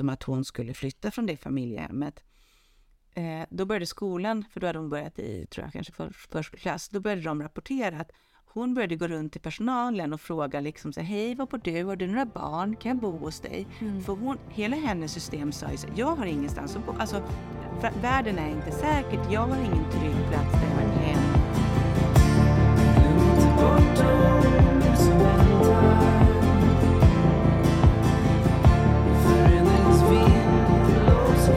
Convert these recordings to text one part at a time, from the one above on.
om att hon skulle flytta från det familjehemmet. Eh, då började skolan, för då hade hon börjat i, tror jag, kanske för, förskoleklass, då började de rapportera att hon började gå runt till personalen och fråga liksom så hej, var bor du? Har du några barn? Kan jag bo hos dig? Mm. För hon, hela hennes system sa ju så jag har ingenstans att bo. Alltså, världen är inte säkert. Jag har ingen trygg plats där jag är hem. Hej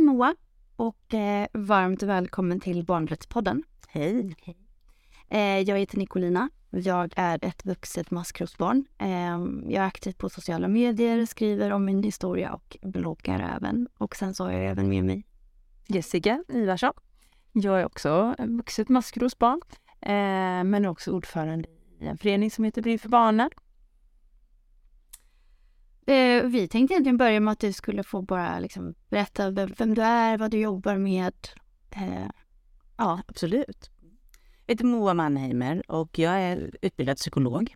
Moa och eh, varmt välkommen till Barnrättspodden. Hej. Eh, jag heter Nicolina. Jag är ett vuxet maskrosbarn. Eh, jag är aktiv på sociala medier, skriver om min historia och bloggar även. Och sen så har jag även med mig Jessica Ivarsson. Jag är också vuxet maskrosbarn, eh, men också ordförande i en förening som heter Bry för barnen. Eh, vi tänkte egentligen börja med att du skulle få bara liksom berätta vem du är, vad du jobbar med. Eh, ja, absolut. Jag heter Moa Mannheimer och jag är utbildad psykolog.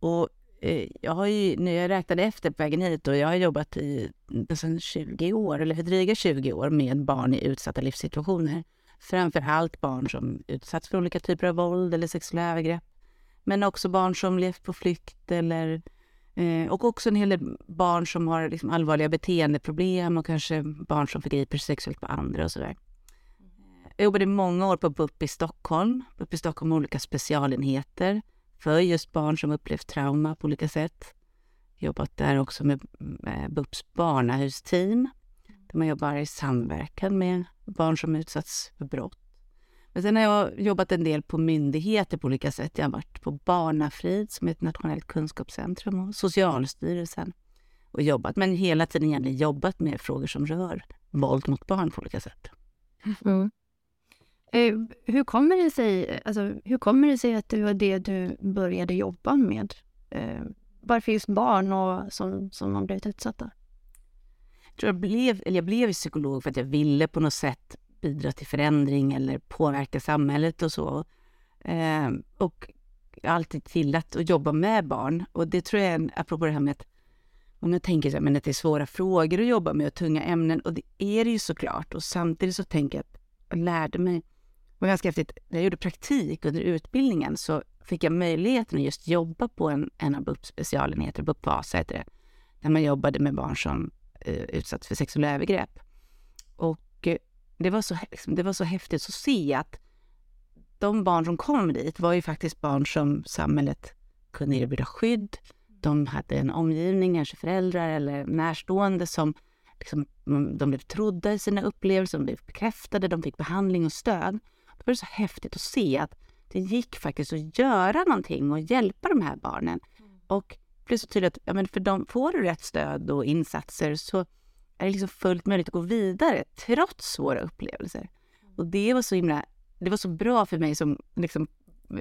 Och eh, jag har ju, när jag räknade efter på vägen hit, och jag har jobbat i nästan 20 år, eller dryga 20 år, med barn i utsatta livssituationer. Framför allt barn som utsatts för olika typer av våld eller sexuella övergrepp. Men också barn som levt på flykt eller Eh, och också en hel del barn som har liksom allvarliga beteendeproblem och kanske barn som förgriper sig sexuellt på andra och sådär. Jag jobbade många år på BUP i Stockholm. BUP i Stockholm har olika specialenheter för just barn som upplevt trauma på olika sätt. Jobbat där också med BUPs barnahusteam där man jobbar i samverkan med barn som utsatts för brott. Men sen har jag jobbat en del på myndigheter på olika sätt. Jag har varit på Barnafrid som är ett nationellt kunskapscentrum och Socialstyrelsen och jobbat, men hela tiden egentligen jobbat med frågor som rör våld mot barn på olika sätt. Mm. Eh, hur, kommer det sig, alltså, hur kommer det sig att det var det du började jobba med? Eh, varför just barn och som, som har blivit utsatta? Jag, tror jag, blev, eller jag blev psykolog för att jag ville på något sätt bidra till förändring eller påverka samhället och så. Eh, och jag har alltid gillat att jobba med barn. Och det tror jag är, apropå det här med att om jag tänker så här, men att det är svåra frågor att jobba med och tunga ämnen, och det är det ju såklart. Och samtidigt så tänker jag att jag lärde mig, det var ganska häftigt, när jag gjorde praktik under utbildningen så fick jag möjligheten att just jobba på en, en av BUP specialenheter, BUP Vasa heter det, där man jobbade med barn som utsatts för sexuella övergrepp. Och eh, det var, så, liksom, det var så häftigt att se att de barn som kom dit var ju faktiskt barn som samhället kunde erbjuda skydd. De hade en omgivning, kanske föräldrar eller närstående som liksom, de blev trodda i sina upplevelser, de blev bekräftade, de fick behandling och stöd. Det var så häftigt att se att det gick faktiskt att göra någonting och hjälpa de här barnen. Och det blev så tydligt att ja, men för dem, får du rätt stöd och insatser så är det liksom fullt möjligt att gå vidare trots svåra upplevelser. Och det var så himla, det var så bra för mig som liksom,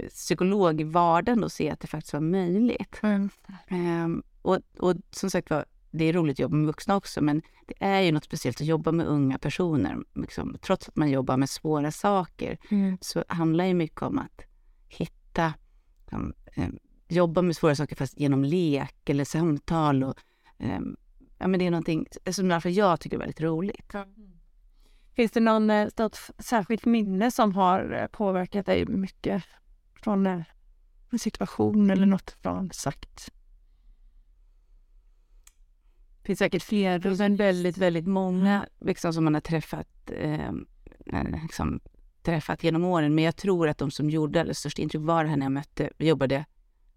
psykolog i vardagen att se att det faktiskt var möjligt. Mm. Um, och, och som sagt var, det är roligt att jobba med vuxna också, men det är ju något speciellt att jobba med unga personer. Liksom, trots att man jobbar med svåra saker mm. så handlar det mycket om att hitta, um, um, jobba med svåra saker fast genom lek eller samtal och um, ja, men det är någonting som därför jag tycker är väldigt roligt. Mm. Finns det någon, eh, något särskilt minne som har eh, påverkat dig mycket från eh, en situation eller något från sagt? Det finns säkert fler, men väldigt, väldigt många liksom, som man har träffat, eh, liksom, träffat genom åren. Men jag tror att de som gjorde allra störst intryck var här när jag mötte, jobbade,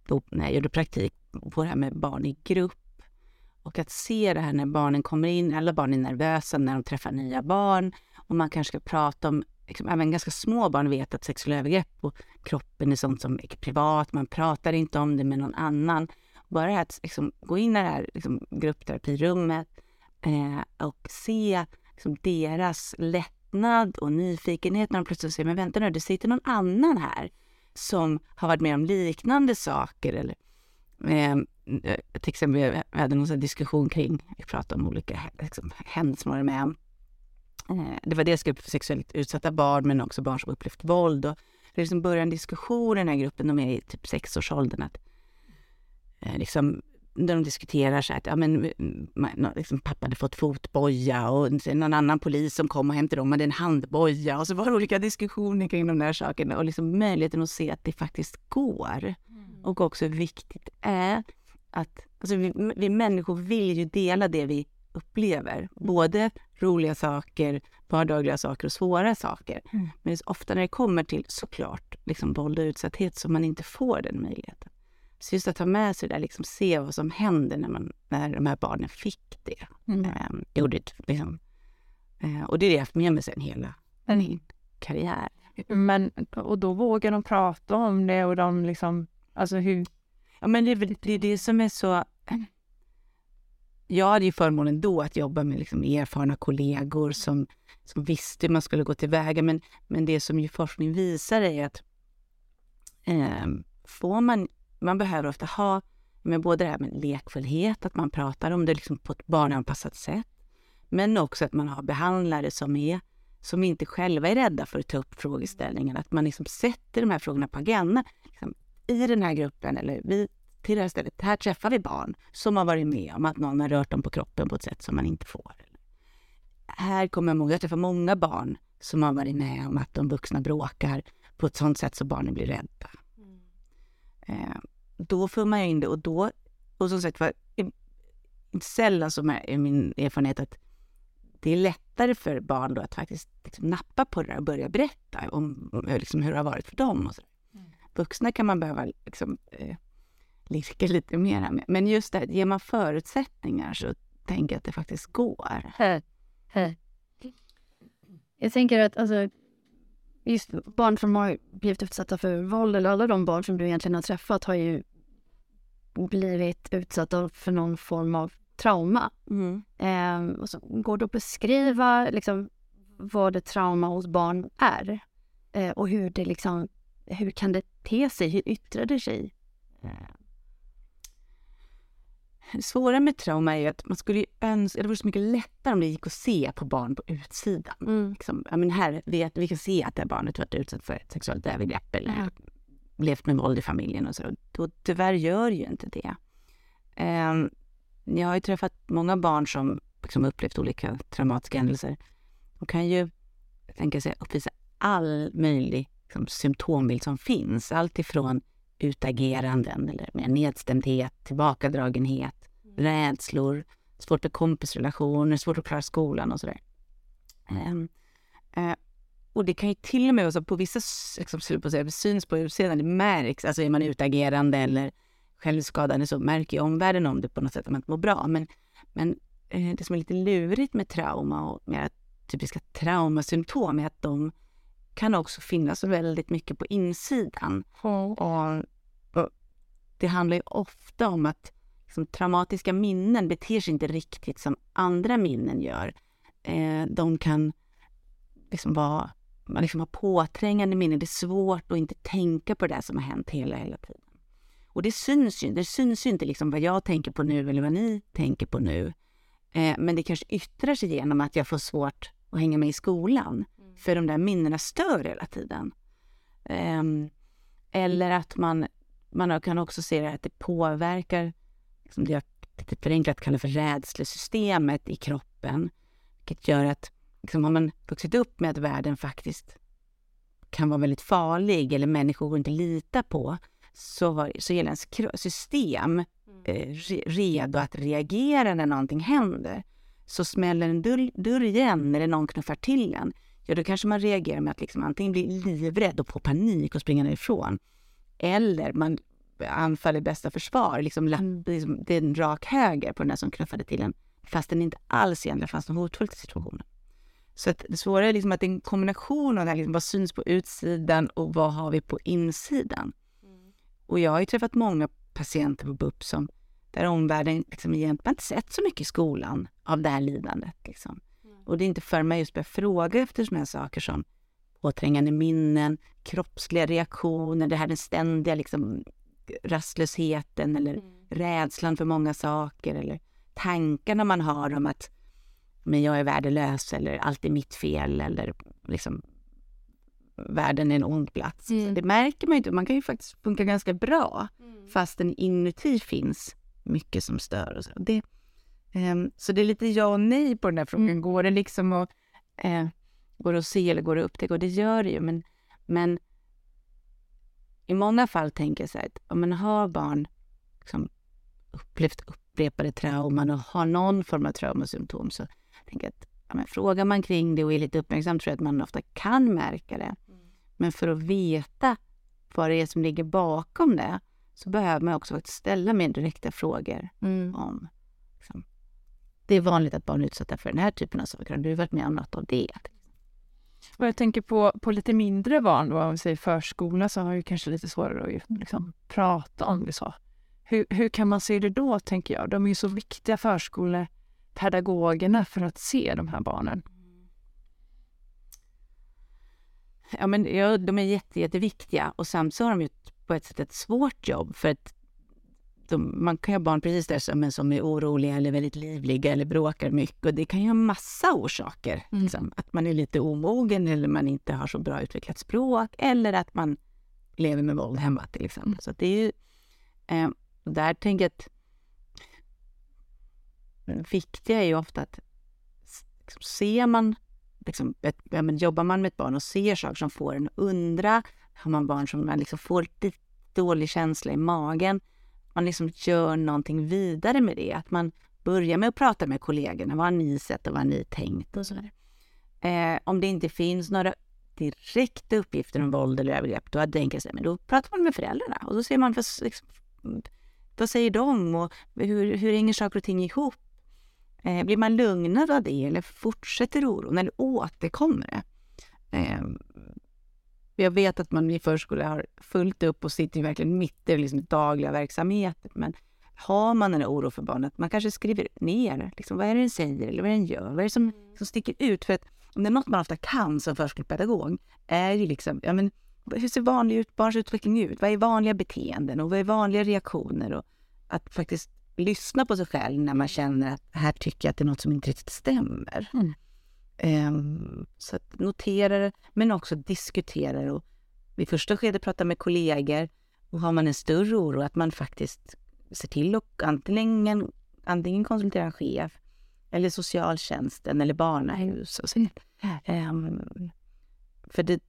då, när jag gjorde praktik på det här med barn i grupp. Och att se det här när barnen kommer in, alla barn är nervösa när de träffar nya barn. Och man kanske ska prata om, liksom, även ganska små barn vet att sexuella övergrepp och kroppen är sånt som är privat, man pratar inte om det med någon annan. Bara det här att liksom, gå in i det här liksom, gruppterapirummet eh, och se liksom, deras lättnad och nyfikenhet när de plötsligt säger, men vänta nu, det sitter någon annan här som har varit med om liknande saker eller eh, till exempel, vi hade någon diskussion kring, vi pratade om olika liksom, händelser man med om. Eh, det var dels grupp för sexuellt utsatta barn men också barn som upplevt våld. Och det liksom började en diskussion i den här gruppen, de är i typ sexårsåldern, att eh, liksom, där de diskuterar så att ja, men, man, liksom, pappa hade fått fotboja och någon annan polis som kom och hämtade dem hade en handboja och så var det olika diskussioner kring de där sakerna och liksom möjligheten att se att det faktiskt går. Mm. Och också hur viktigt det är att alltså vi, vi människor vill ju dela det vi upplever. Mm. Både roliga saker, vardagliga saker och svåra saker. Mm. Men ofta när det kommer till såklart liksom våld och utsatthet så man inte får den möjligheten. Så just att ta med sig det där, liksom se vad som händer när, man, när de här barnen fick det. Mm. Ähm, gjorde liksom, äh, och det är det jag haft med mig sen hela mm. min karriär. Men, och då vågar de prata om det och de liksom, alltså hur? Ja men det är väl det, är det som är så jag hade ju förmånen då att jobba med liksom erfarna kollegor som, som visste hur man skulle gå tillväga. Men, men det som ju forskning visar är att eh, får man, man behöver ofta ha med både det här med lekfullhet, att man pratar om det liksom på ett barnanpassat sätt, men också att man har behandlare som, är, som inte själva är rädda för att ta upp frågeställningen. Att man liksom sätter de här frågorna på agendan. Liksom, I den här gruppen, eller vi till det här stället. Här träffar vi barn som har varit med om att någon har rört dem på kroppen på ett sätt som man inte får. Här kommer jag jag träffar många barn som har varit med om att de vuxna bråkar på ett sådant sätt så barnen blir rädda. Mm. Eh, då får man in det och då, och som sagt var, inte sällan så är min erfarenhet att det är lättare för barn då att faktiskt liksom nappa på det och börja berätta om, om liksom hur det har varit för dem. Och så. Mm. Vuxna kan man behöva liksom, eh, lirka lite mer med. Men just det, ger man förutsättningar så tänker jag att det faktiskt går. Jag tänker att alltså, just barn som har blivit utsatta för våld, eller alla de barn som du egentligen har träffat har ju blivit utsatta för någon form av trauma. Mm. Eh, och så går det att beskriva liksom, vad det trauma hos barn är? Eh, och hur det liksom, hur kan det te sig? Hur yttrar det sig? Det svåra med trauma är ju att man skulle önska, det vore så mycket lättare om det gick att se på barn på utsidan. Mm. Liksom, ja, men här, vi, vi kan se att det här barnet varit utsatt för ett sexuellt övergrepp eller mm. levt med våld i familjen och så. Då, tyvärr gör ju inte det. Um, jag har ju träffat många barn som liksom upplevt olika traumatiska händelser. De kan ju, tänka sig, uppvisa all möjlig liksom, symptombild som finns. Allt ifrån utageranden eller mer nedstämdhet, tillbakadragenhet. Rädslor, svårt med kompisrelationer, svårt att klara skolan och sådär. Um, uh, och det kan ju till och med vara så på vissa liksom, på säga, syns på utsidan, det märks, alltså är man utagerande eller självskadande så märker ju omvärlden om det på något sätt, att man inte mår bra. Men, men uh, det som är lite lurigt med trauma och mer typiska traumasymptom är att de kan också finnas väldigt mycket på insidan. Mm. Och, och, det handlar ju ofta om att liksom, traumatiska minnen beter sig inte riktigt som andra minnen gör. Eh, de kan liksom vara, man liksom har påträngande minnen. Det är svårt att inte tänka på det som har hänt hela, hela tiden. Och det syns ju, det syns ju inte liksom vad jag tänker på nu eller vad ni tänker på nu. Eh, men det kanske yttrar sig genom att jag får svårt att hänga med i skolan. För de där minnena stör hela tiden. Um, eller att man, man kan också se att det påverkar liksom det jag lite förenklat kallar för rädslesystemet i kroppen. Vilket gör att liksom, har man vuxit upp med att världen faktiskt kan vara väldigt farlig eller människor går inte lita på så, var, så är ens system mm. eh, redo att reagera när någonting händer. Så smäller en dörr, dörr igen eller någon knuffar till en ja då kanske man reagerar med att liksom antingen bli livrädd och få panik och springa därifrån. Eller man anfaller bästa försvar, liksom, mm. liksom, det är en rak höger på den där som knuffade till en, fast den inte alls egentligen fanns något hotfullt i situationen. Så att det svåra är liksom att det är en kombination av det här, liksom, vad syns på utsidan och vad har vi på insidan. Mm. Och jag har ju träffat många patienter på BUP som där omvärlden liksom egentligen inte sett så mycket i skolan av det här lidandet. Liksom. Och det är inte för mig just börja fråga efter sådana här saker som påträngande minnen, kroppsliga reaktioner, det här den ständiga liksom, rastlösheten eller mm. rädslan för många saker eller tankarna man har om att men jag är värdelös eller allt är mitt fel eller liksom världen är en ond plats. Mm. Det märker man ju inte. Man kan ju faktiskt funka ganska bra fastän inuti finns mycket som stör. Och så. Det, ehm, så det är lite ja och nej på den här frågan. Mm. Går det liksom att, eh, går det att se eller går det att upptäcka? Och det gör det ju. Men, men i många fall tänker jag så här att om man har barn liksom, upplevt upprepade trauman och har någon form av traumasymptom så tänker jag att ja, men frågar man kring det och är lite uppmärksam tror jag att man ofta kan märka det. Men för att veta vad det är som ligger bakom det så behöver man också ställa mer direkta frågor Mm. om... Liksom, det är vanligt att barn är utsatta för den här typen av saker. Har du varit med om något av det? Och jag tänker på, på lite mindre barn, då, om vi säger förskola, så har ju kanske lite svårare att liksom, prata om det så. Hur, hur kan man se det då, tänker jag? De är ju så viktiga, förskolepedagogerna, för att se de här barnen. Ja, men, ja, de är jätte, jätteviktiga och samtidigt så har de ju på ett sätt ett svårt jobb för att de, man kan ju ha barn precis där som, som är oroliga eller väldigt livliga eller bråkar mycket och det kan ju ha massa orsaker. Mm. Liksom. Att man är lite omogen eller man inte har så bra utvecklat språk eller att man lever med våld hemma till exempel. Mm. Så det är ju, eh, där tänker jag att det viktiga är ju ofta att liksom, ser man liksom, ett, ja, men jobbar man med ett barn och ser saker som får en att undra, har man barn som man liksom får lite dålig känsla i magen, man liksom gör någonting vidare med det. Att man börjar med att prata med kollegorna. Vad har ni sett och vad har ni tänkt och sådär. Eh, om det inte finns några direkta uppgifter om våld eller övergrepp, då tänker jag men då pratar man med föräldrarna och då ser man liksom, vad säger de och hur, hur hänger saker och ting ihop? Eh, blir man lugnad av det eller fortsätter oron eller återkommer det? Eh, jag vet att man i förskolan har fullt upp och sitter verkligen mitt i liksom dagliga verksamheten. Men har man en oro för barnet, man kanske skriver ner liksom, vad är det den säger eller vad den gör. Vad är det som, som sticker ut? För att om det är något man ofta kan som förskolepedagog är ju liksom, ja men hur ser vanlig ut, barns utveckling ut? Vad är vanliga beteenden och vad är vanliga reaktioner? Och att faktiskt lyssna på sig själv när man känner att här tycker jag att det är något som inte riktigt stämmer. Mm. Ehm, så att notera det, men också diskutera det. I första skedet prata med kollegor. Och har man en större oro, att man faktiskt ser till att antingen, antingen konsultera en chef eller socialtjänsten eller barnahus. Och så. Ehm, för det,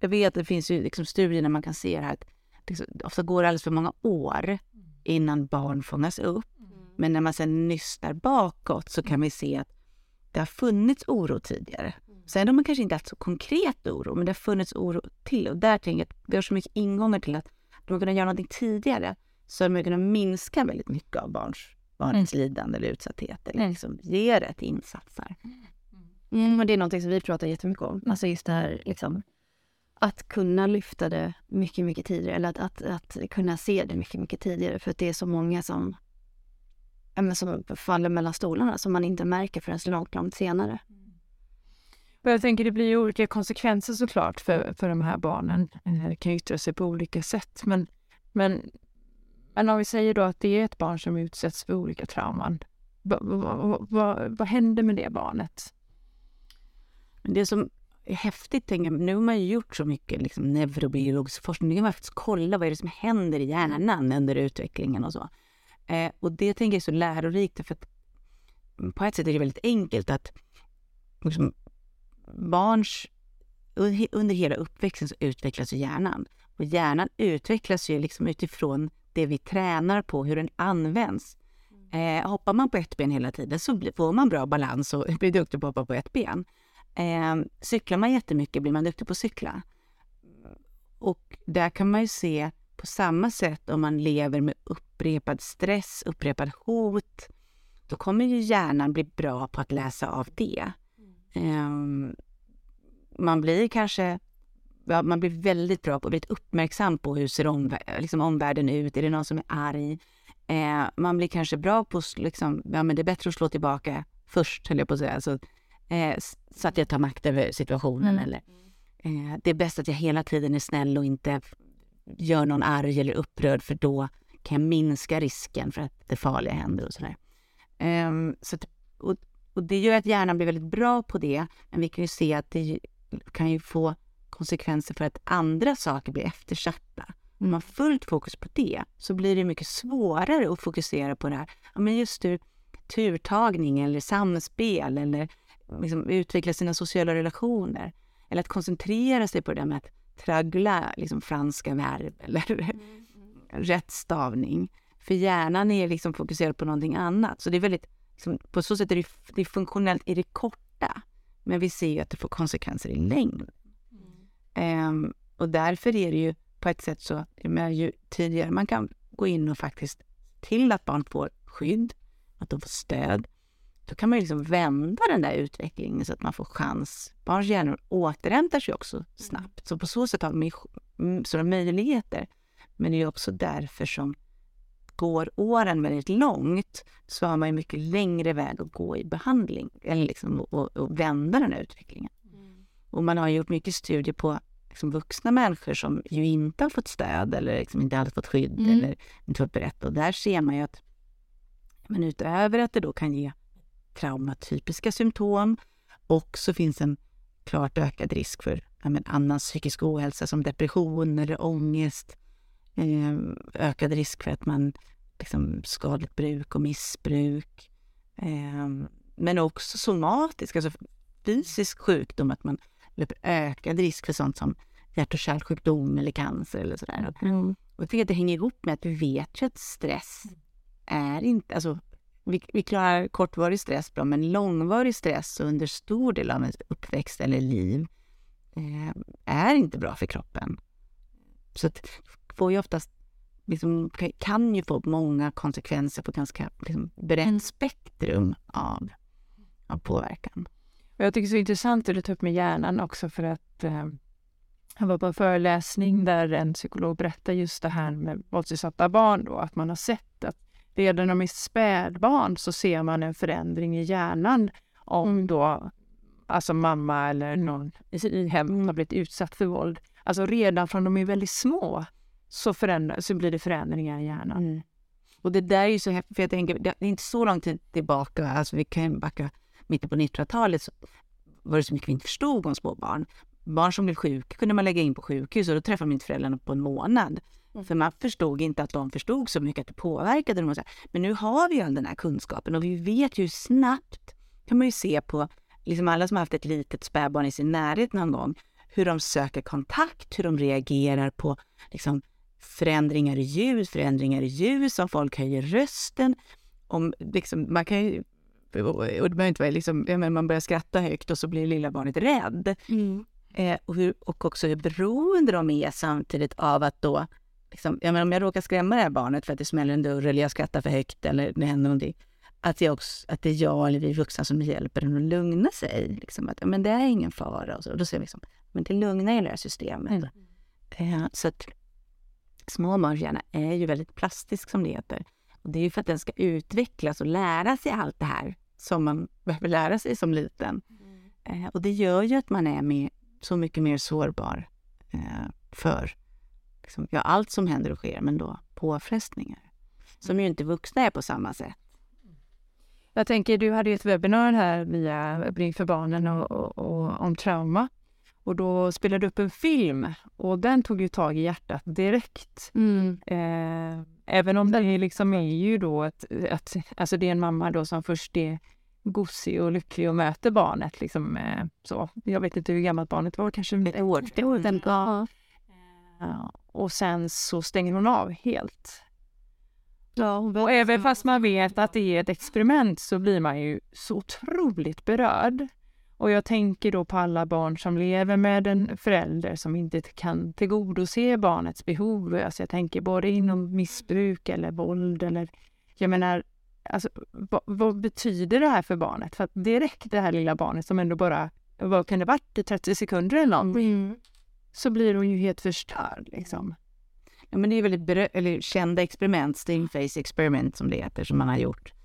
jag vet att det finns ju liksom studier där man kan se här att det så- ofta går det alldeles för många år innan barn fångas upp. Men när man sen nystar bakåt så kan vi se att det har funnits oro tidigare. Sen har man kanske inte haft så konkret oro, men det har funnits oro till. Och där tänker jag att vi har så mycket ingångar till att de har kunnat göra någonting tidigare så har man kunnat minska väldigt mycket av barns, barnets lidande eller utsatthet. Eller Mm. liksom ge rätt insatser. Mm, och det är någonting som vi pratar jättemycket om. Alltså just det här liksom, att kunna lyfta det mycket, mycket tidigare. Eller att, att, att kunna se det mycket, mycket tidigare. För att det är så många som, men som faller mellan stolarna som man inte märker förrän långt, långt senare. Och jag tänker det blir ju olika konsekvenser såklart för, för de här barnen. Eh, Det kan ju yttra sig på olika sätt. Men, men, men om vi säger då att det är ett barn som utsätts för olika trauman. Vad, vad, vad, vad händer med det barnet? Men det som är häftigt, tänker jag, nu har man ju gjort så mycket liksom, neurobiologisk forskning. Nu kan man faktiskt kolla vad är det som händer i hjärnan under utvecklingen och så. Eh, och det tänker jag är så lärorikt, för att på ett sätt är det väldigt enkelt att liksom, barns... Under hela uppväxten så utvecklas ju hjärnan. Och hjärnan utvecklas ju liksom utifrån det vi tränar på, hur den används. Eh, hoppar man på ett ben hela tiden så får man bra balans och blir duktig på att hoppa på ett ben. Eh, cyklar man jättemycket blir man duktig på att cykla. Och där kan man ju se på samma sätt om man lever med upprepad stress, upprepad hot. Då kommer ju hjärnan bli bra på att läsa av det. Eh, man blir kanske ja, man blir väldigt bra på, väldigt uppmärksam på hur ser omvär- liksom omvärlden ut, är det någon som är arg? Eh, man blir kanske bra på, att liksom, ja men det är bättre att slå tillbaka först, höll jag på att säga. Alltså, eh, så att jag tar makt över situationen. Mm. Eller, eh, det är bäst att jag hela tiden är snäll och inte gör någon arg eller upprörd för då kan jag minska risken för att det farliga händer och sådär. Ehm, så att, och, och det gör att hjärnan blir väldigt bra på det, men vi kan ju se att det kan ju få konsekvenser för att andra saker blir eftersatta. Om man har fullt fokus på det så blir det mycket svårare att fokusera på det här. Ja, men just det, turtagning eller samspel eller liksom utveckla sina sociala relationer. Eller att koncentrera sig på det där med att traggla liksom franska verb eller mm rätt stavning. För hjärnan är liksom fokuserad på någonting annat. Så det är väldigt, liksom, på så sätt är det, det är funktionellt i det korta. Men vi ser ju att det får konsekvenser i längden. Mm. Um, och därför är det ju på ett sätt så, jag ju tidigare man kan gå in och faktiskt till att barn får skydd, att de får stöd, då kan man ju liksom vända den där utvecklingen så att man får chans. Barns hjärnor återhämtar sig också snabbt, så på så sätt har de sådana möjligheter. Men det är också därför som går åren väldigt långt så har man ju mycket längre väg att gå i behandling eller liksom och, och vända den här utvecklingen. Mm. Och man har gjort mycket studier på liksom vuxna människor som ju inte har fått stöd eller liksom inte hade fått skydd mm. eller inte fått berätta. Och där ser man ju att men utöver att det då kan ge traumatypiska symptom och så finns en klart ökad risk för men, annan psykisk ohälsa som depression eller ångest. Eh, ökad risk för att man liksom, skadligt bruk och missbruk. Eh, men också somatisk, alltså fysisk sjukdom, att man löper ökad risk för sånt som hjärt och kärlsjukdom eller cancer eller sådär. Mm. Och jag tycker att det hänger ihop med att vi vet ju att stress är inte, alltså vi, vi klarar kortvarig stress bra, men långvarig stress under stor del av ens uppväxt eller liv eh, är inte bra för kroppen. Så att får ju oftast, liksom, kan ju få många konsekvenser på ganska liksom, brett mm. spektrum av, av påverkan. Jag tycker det är så intressant att du tar upp med hjärnan också för att eh, jag var på en föreläsning där en psykolog berättade just det här med våldsutsatta barn då, att man har sett att redan när de är spädbarn så ser man en förändring i hjärnan om mm. då alltså mamma eller någon i hemmet har blivit utsatt för våld. Alltså redan från de är väldigt små så, så blir det förändringar i hjärnan. Mm. Och det där är ju så häftigt, för jag tänker, det är inte så lång tid tillbaka, alltså vi kan backa mitten på 1900-talet, så var det så mycket vi inte förstod om små barn. Barn som blev sjuka kunde man lägga in på sjukhus och då träffade man inte föräldrarna på en månad. Mm. För man förstod inte att de förstod så mycket att det påverkade dem. Men nu har vi all den här kunskapen och vi vet ju snabbt, kan man ju se på liksom alla som har haft ett litet spädbarn i sin närhet någon gång, hur de söker kontakt, hur de reagerar på liksom, förändringar i ljud, förändringar i ljus, om folk höjer rösten. Om, liksom, man kan ju, och det behöver inte vara liksom, men man börjar skratta högt och så blir lilla barnet rädd. Mm. Eh, och, hur, och också hur beroende de är samtidigt av att då liksom, jag menar, om jag råkar skrämma det här barnet för att det smäller en dörr eller jag skrattar för högt eller det händer någonting, att, jag också, att det är jag eller vi vuxna som hjälper den att lugna sig. Liksom, att men det är ingen fara. Och, så. och då säger vi liksom, men det lugnar hela det här systemet. Mm. Eh, så att små barns hjärna är ju väldigt plastisk som det heter. Och det är ju för att den ska utvecklas och lära sig allt det här som man behöver lära sig som liten. Mm. Eh, och det gör ju att man är med, så mycket mer sårbar eh, för liksom, ja, allt som händer och sker, men då påfrestningar. Som ju inte vuxna är på samma sätt. Jag tänker, du hade ju ett webbinar här via Bring för barnen och, och, och, om trauma. Och då spelade du upp en film och den tog ju tag i hjärtat direkt. Mm. Eh, även om det liksom är ju då att, att alltså det är en mamma då som först är gosig och lycklig och möter barnet. Liksom, eh, så. Jag vet inte hur gammalt barnet var, kanske ett år. Ett år. Mm. Ja. Ja, och sen så stänger hon av helt. Ja, och även fast man vet att det är ett experiment så blir man ju så otroligt berörd. Och jag tänker då på alla barn som lever med en förälder som inte kan tillgodose barnets behov. Alltså jag tänker både inom missbruk eller våld eller jag menar, alltså, vad, vad betyder det här för barnet? För att direkt det här lilla barnet som ändå bara, vad kan det varit, 30 sekunder eller någonting, mm. så blir hon ju helt förstörd liksom. Ja, men det är väldigt eller kända experiment, Stingface experiment som det heter, som man har gjort.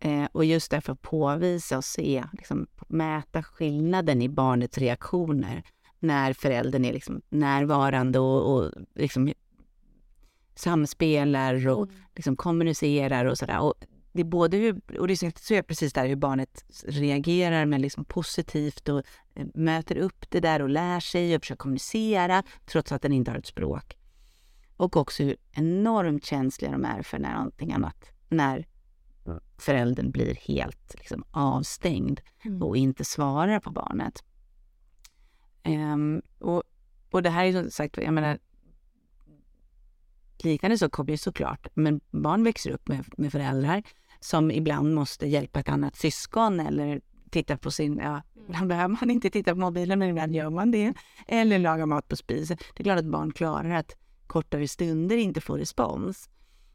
Eh, och just därför påvisa och se, liksom, mäta skillnaden i barnets reaktioner när föräldern är liksom närvarande och, och liksom samspelar och mm. liksom kommunicerar och sådär. Och det är både hur, och det så är precis där hur barnet reagerar med liksom positivt och eh, möter upp det där och lär sig och försöker kommunicera trots att den inte har ett språk. Och också hur enormt känsliga de är för när någonting annat, när föräldern blir helt liksom, avstängd mm. och inte svarar på barnet. Um, och, och det här är som sagt, jag menar, liknande så kommer ju såklart, men barn växer upp med, med föräldrar som ibland måste hjälpa ett annat syskon eller titta på sin, ja, mm. ibland behöver man inte titta på mobilen men ibland gör man det. Eller laga mat på spisen. Det är klart att barn klarar att kortare stunder inte få respons.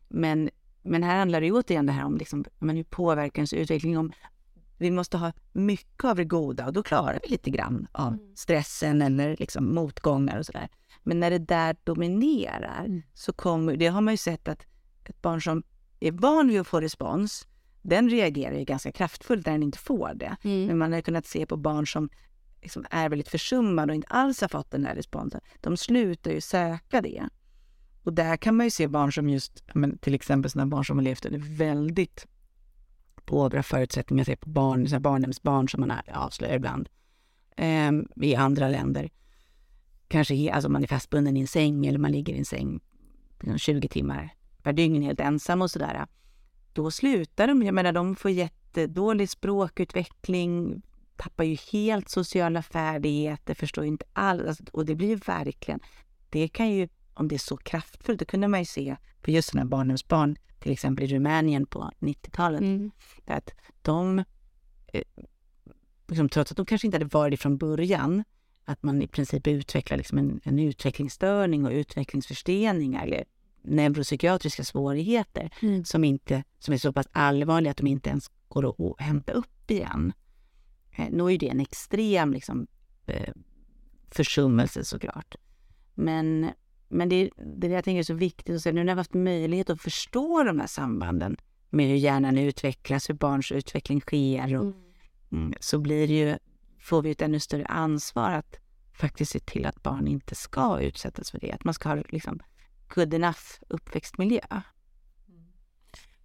Men, men här handlar det återigen det här om liksom, men hur påverkar ens utveckling? Om vi måste ha mycket av det goda och då klarar vi lite grann av mm. stressen eller liksom motgångar och sådär. Men när det där dominerar mm. så kommer, det har man ju sett att ett barn som är van vid att få respons, den reagerar ju ganska kraftfullt när den inte får det. Mm. Men man har kunnat se på barn som liksom är väldigt försummade och inte alls har fått den här responsen. De slutar ju söka det. Och där kan man ju se barn som just, men till exempel sådana barn som har levt under väldigt påvra förutsättningar, se på barn, barnhemsbarn som man avslöjar ibland eh, i andra länder. Kanske alltså man är fastbunden i en säng eller man ligger i en säng liksom 20 timmar per dygn helt ensam och sådär. Då slutar de, jag menar de får jättedålig språkutveckling, tappar ju helt sociala färdigheter, förstår inte alls. Alltså, och det blir ju verkligen, det kan ju, om det är så kraftfullt, det kunde man ju se på just sådana barnhemsbarn, till exempel i Rumänien på 90-talet. Mm. Att de, eh, liksom, trots att de kanske inte hade varit från början, att man i princip utvecklar liksom en, en utvecklingsstörning och utvecklingsförsteningar eller neuropsykiatriska svårigheter mm. som, inte, som är så pass allvarliga att de inte ens går att hämta upp igen. Eh, nu är det en extrem liksom, eh, försummelse såklart. Men, men det, det jag tänker är så viktigt att säga, nu när vi har haft möjlighet att förstå de här sambanden med hur hjärnan utvecklas, hur barns utveckling sker, och, mm. mm så blir det ju, får vi ett ännu större ansvar att faktiskt se till att barn inte ska utsättas för det. Att man ska ha liksom, good enough uppväxtmiljö.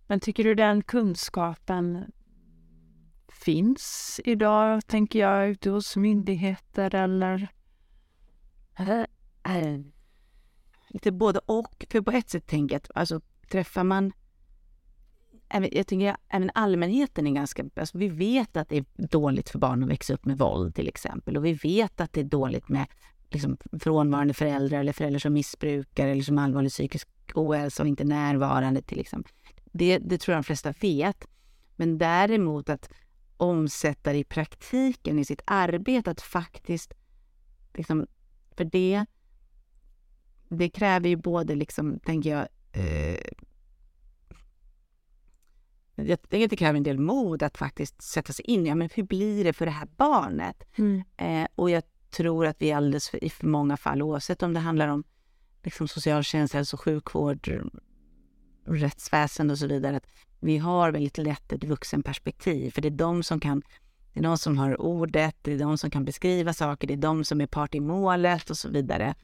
Men tycker du den kunskapen finns idag, tänker jag, ute hos myndigheter eller? Lite både och. För på ett sätt tänker jag att alltså, träffar man jag tycker även allmänheten är ganska... Alltså vi vet att det är dåligt för barn att växa upp med våld till exempel. Och vi vet att det är dåligt med liksom, frånvarande föräldrar eller föräldrar som missbrukar eller som allvarlig psykisk ohälsa och inte närvarande till exempel. Det, det tror jag de flesta vet. Men däremot att omsätta det i praktiken i sitt arbete, att faktiskt liksom, för det, det kräver ju både liksom, tänker jag, eh, jag tänker att det kräver en del mod att faktiskt sätta sig in i, ja, men hur blir det för det här barnet? Mm. Eh, och jag tror att vi alldeles för, i för många fall, oavsett om det handlar om liksom socialtjänst, hälso och sjukvård, rättsväsende och så vidare, att vi har väldigt lätt ett vuxenperspektiv, för det är de som kan det är de som har ordet, det är de som kan beskriva saker, det är de som är part i målet och så vidare.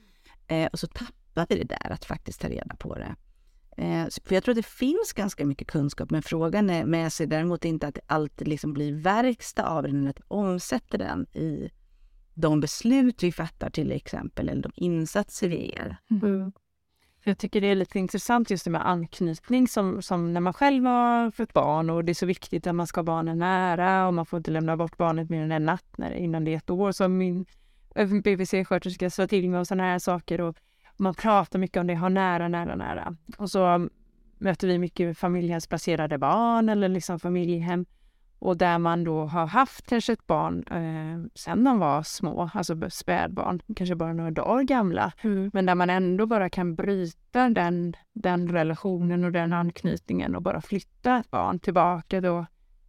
Eh, och så tappar vi det där att faktiskt ta reda på det. Eh, för jag tror att det finns ganska mycket kunskap, men frågan är med sig däremot inte att det alltid liksom blir verkstad av den, eller att vi omsätter den i de beslut vi fattar till exempel, eller de insatser vi ger. Mm. Jag tycker det är lite intressant just det med anknytning som, som när man själv har fått barn och det är så viktigt att man ska ha barnen nära och man får inte lämna bort barnet mer än en natt när, innan det är ett år. Så min BVC-sköterska sa till mig om sådana här saker och man pratar mycket om det, ha nära, nära, nära. Och så möter vi mycket familjehemsplacerade barn eller liksom familjehem och där man då har haft kanske ett barn eh, sen de var små, alltså spädbarn, kanske bara några dagar gamla. Mm. Men där man ändå bara kan bryta den, den relationen och den anknytningen och bara flytta ett barn tillbaka då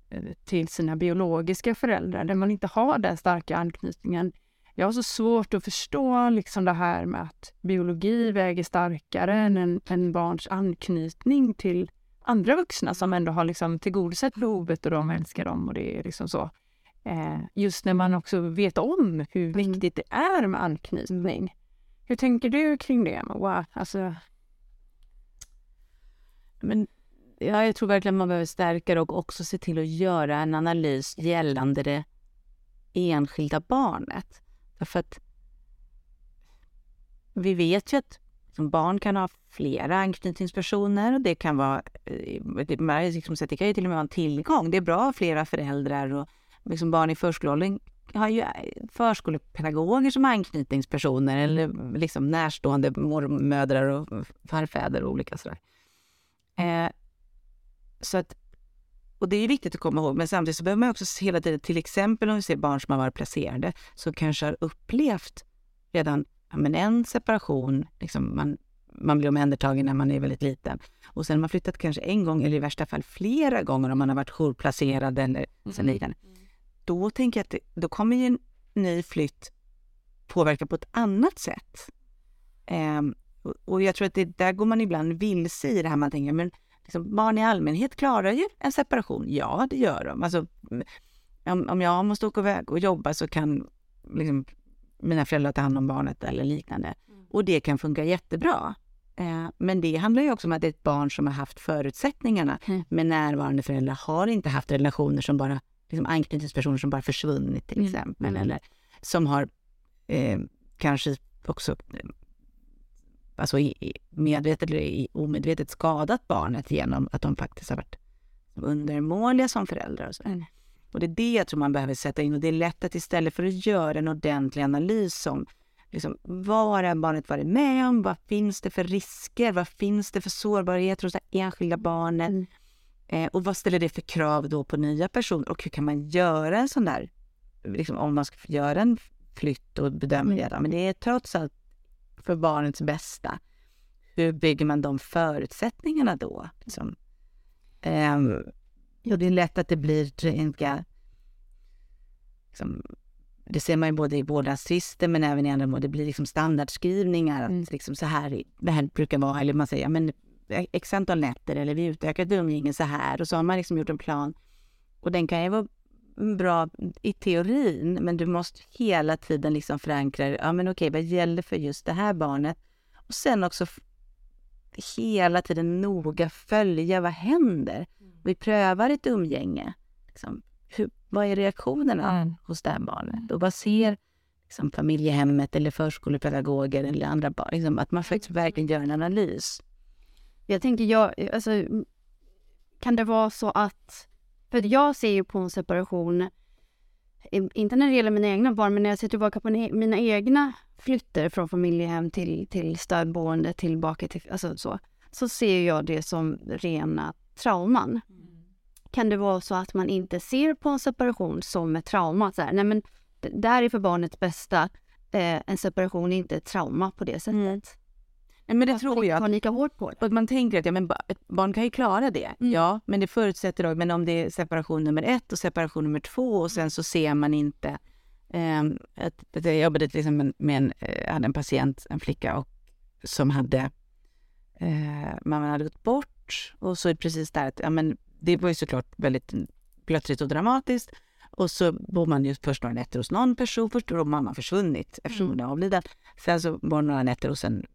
eh, till sina biologiska föräldrar där man inte har den starka anknytningen. Jag har så svårt att förstå liksom det här med att biologi väger starkare än en, en barns anknytning till andra vuxna som ändå har liksom tillgodosett behovet och de älskar dem och det är liksom så. Eh, just när man också vet om hur mm. viktigt det är med anknytning. Hur tänker du kring det Moa? Alltså... Men ja, jag tror verkligen man behöver stärka det och också se till att göra en analys gällande det enskilda barnet. Därför att vi vet ju att barn kan ha flera anknytningspersoner och det kan vara, eh, det, liksom det kan ju till och med vara en tillgång. Det är bra att ha flera föräldrar och liksom barn i förskoleåldern har ju eh, förskolepedagoger som anknytningspersoner eller liksom närstående mormödrar och farfäder och olika sådär. Eh, så att, och det är viktigt att komma ihåg, men samtidigt så behöver man också hela tiden, till exempel om vi ser barn som har varit placerade, som kanske har upplevt redan ja, men en separation, liksom man, man blir omhändertagen när man är väldigt liten. Och sen har man flyttat kanske en gång eller i värsta fall flera gånger om man har varit jourplacerad eller mm. liknande. Då tänker jag att det, då kommer ju en ny flytt påverka på ett annat sätt. Um, och jag tror att det, där går man ibland vilse i det här. Man tänker, men liksom, barn i allmänhet klarar ju en separation. Ja, det gör de. Alltså, om, om jag måste åka iväg och jobba så kan liksom, mina föräldrar ta hand om barnet eller liknande. Mm. Och det kan funka jättebra. Eh, men det handlar ju också om att det är ett barn som har haft förutsättningarna. Mm. med närvarande föräldrar har inte haft relationer som bara, liksom anknytningspersoner som bara försvunnit till mm. exempel. Mm. Eller som har eh, kanske också alltså medvetet eller omedvetet skadat barnet genom att de faktiskt har varit undermåliga som föräldrar. Och, så. Mm. och det är det jag tror man behöver sätta in och det är lätt att istället för att göra en ordentlig analys om liksom, vad har barnet varit med om? Vad finns det för risker? Vad finns det för sårbarheter hos det enskilda barnet? Mm. Eh, och vad ställer det för krav då på nya personer? Och hur kan man göra en sån där, liksom, om man ska göra en flytt och bedöma mm. det? Men det är trots allt för barnets bästa. Hur bygger man de förutsättningarna då? Liksom? Um, och det är lätt att det blir inte... Liksom, det ser man ju både i vårdnadstvister men även i andra mål. Det blir liksom standardskrivningar. Att mm. liksom så här, det här brukar vara, eller man säger, men x antal nätter eller vi utökar umgänge så här. Och så har man liksom gjort en plan. Och den kan ju vara bra i teorin, men du måste hela tiden liksom förankra ja men okej, vad gäller för just det här barnet? Och sen också hela tiden noga följa vad händer. Mm. Vi prövar ett umgänge. Liksom, hur, vad är reaktionerna mm. hos det här barnet? Och vad ser liksom, familjehemmet eller förskolepedagoger eller andra barn? Liksom, att man faktiskt verkligen gör en analys. Jag tänker, jag, alltså, kan det vara så att för jag ser ju på en separation, inte när det gäller mina egna barn, men när jag ser tillbaka på mina egna flyttar från familjehem till, till stödboende, tillbaka till, alltså så, så ser jag det som rena trauman. Mm. Kan det vara så att man inte ser på en separation som ett trauma? Så här, nej men det här är för barnets bästa. Eh, en separation är inte ett trauma på det sättet. Mm. Men det tror jag. Tar lika hårt på det. Och man tänker att ja, men ett barn kan ju klara det. Mm. Ja, men det förutsätter då, men om det är separation nummer ett och separation nummer två och sen så ser man inte eh, att, att jag jobbade till exempel med en, eh, hade en patient, en flicka, och, som hade, eh, mamman hade gått bort och så är det precis där att, ja men det var ju såklart väldigt plötsligt och dramatiskt. Och så bor man ju först några nätter hos någon person, först då har mamman försvunnit eftersom mm. hon är avliden. Sen så bor några nätter hos en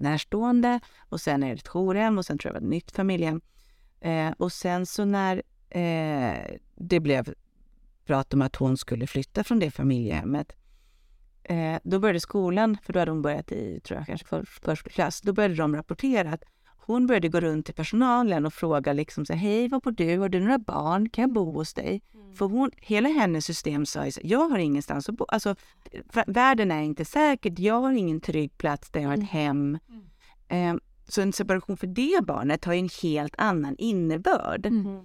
närstående och sen är det ett jourhem och sen tror jag det var ett nytt familjehem. Eh, och sen så när eh, det blev prat om att hon skulle flytta från det familjehemmet, eh, då började skolan, för då hade hon börjat i, tror jag, kanske för, förskoleklass, då började de rapportera att hon började gå runt till personalen och fråga liksom så hej, var bor du? Har du några barn? Kan jag bo hos dig? Mm. För hon, hela hennes system sa ju jag har ingenstans att bo. Alltså, världen är inte säker. Jag har ingen trygg plats där jag har ett mm. hem. Mm. Eh, så en separation för det barnet har ju en helt annan innebörd mm.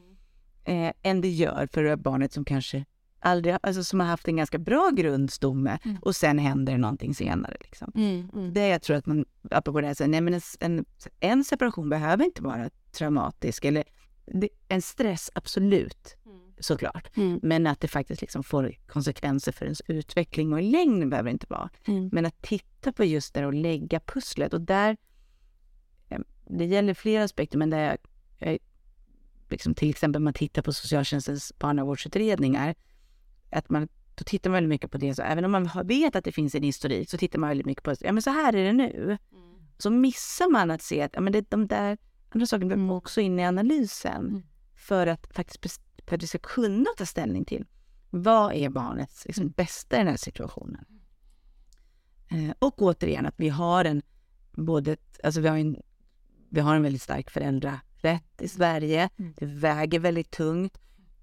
eh, än det gör för barnet som kanske aldrig, alltså som har haft en ganska bra grundstomme mm. och sen händer någonting senare. Liksom. Mm, mm. Det jag tror att man, apropå det här, så, nej, men en, en, separation behöver inte vara traumatisk. Eller, det, en stress, absolut, mm. såklart. Mm. Men att det faktiskt liksom får konsekvenser för ens utveckling och i längden behöver det inte vara. Mm. Men att titta på just det och lägga pusslet. Och där, eh, det gäller flera aspekter, men där jag, jag liksom, till exempel man tittar på socialtjänstens barnavårdsutredningar, att man, då tittar man väldigt mycket på det. Så även om man vet att det finns en historik så tittar man väldigt mycket på, ja men så här är det nu. Mm. Så missar man att se att ja, men det, de där andra saker behöver också in i analysen Mm. för att faktiskt för att vi ska kunna ta ställning till vad är barnets liksom, bästa i den här situationen. Eh, och återigen att vi har en både, alltså vi har en, vi har en väldigt stark föräldrarätt i Sverige. Mm. Det väger väldigt tungt.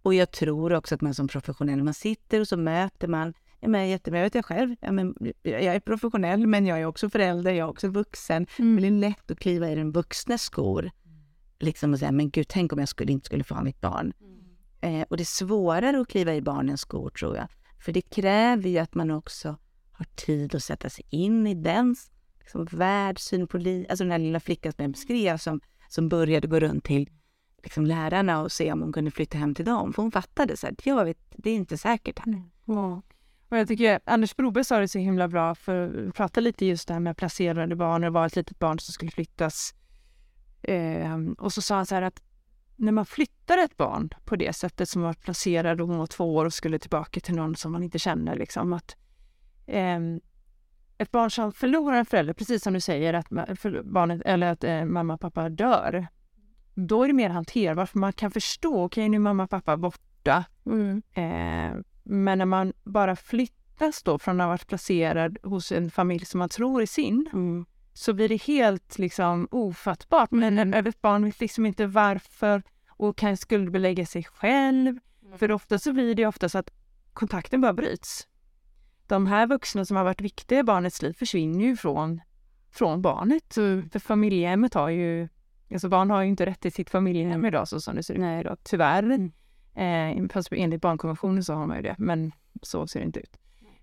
Och jag tror också att man som professionell, man sitter och så möter man Ja, men jättebra, jag vet jag själv. Ja, men jag är professionell, men jag är också förälder, jag är också vuxen. Mm. Det är lätt att kliva i den vuxnes skor. Liksom och säga, men gud, tänk om jag skulle, inte skulle få ha mitt barn. Eh, och det är svårare att kliva i barnens skor, tror jag. För det kräver ju att man också har tid att sätta sig in i dens liksom, värld, syn på liv. Alltså den här lilla flickan som jag beskrev som, som började gå runt till liksom, lärarna och se om hon kunde flytta hem till dem. För hon fattade så att jag vet, det är inte säkert här. Mm. Ja. Och jag tycker Anders Broberg sa det så himla bra, för vi pratade lite just det här med placerade barn. och var ett litet barn som skulle flyttas. Eh, och så sa han så här att när man flyttar ett barn på det sättet som var placerad och hon var två år och skulle tillbaka till någon som man inte känner, liksom att eh, ett barn som förlorar en förälder, precis som du säger, att för barnet, eller att eh, mamma och pappa dör, då är det mer hanterbart, för man kan förstå, okej nu är mamma och pappa borta, Mm. Eh, men när man bara flyttas då från att ha varit placerad hos en familj som man tror är sin, Mm. så blir det helt liksom ofattbart. Men en ett barn vet liksom inte varför och kan skuldbelägga sig själv. För ofta så blir det ofta så att kontakten bara bryts. De här vuxna som har varit viktiga i barnets liv försvinner ju från, från barnet. För familjehemmet har ju, alltså barn har ju inte rätt till sitt familjehem idag så som det ser ut idag, tyvärr. Mm. Eh, fast enligt barnkonventionen så har man ju det, men så ser det inte ut.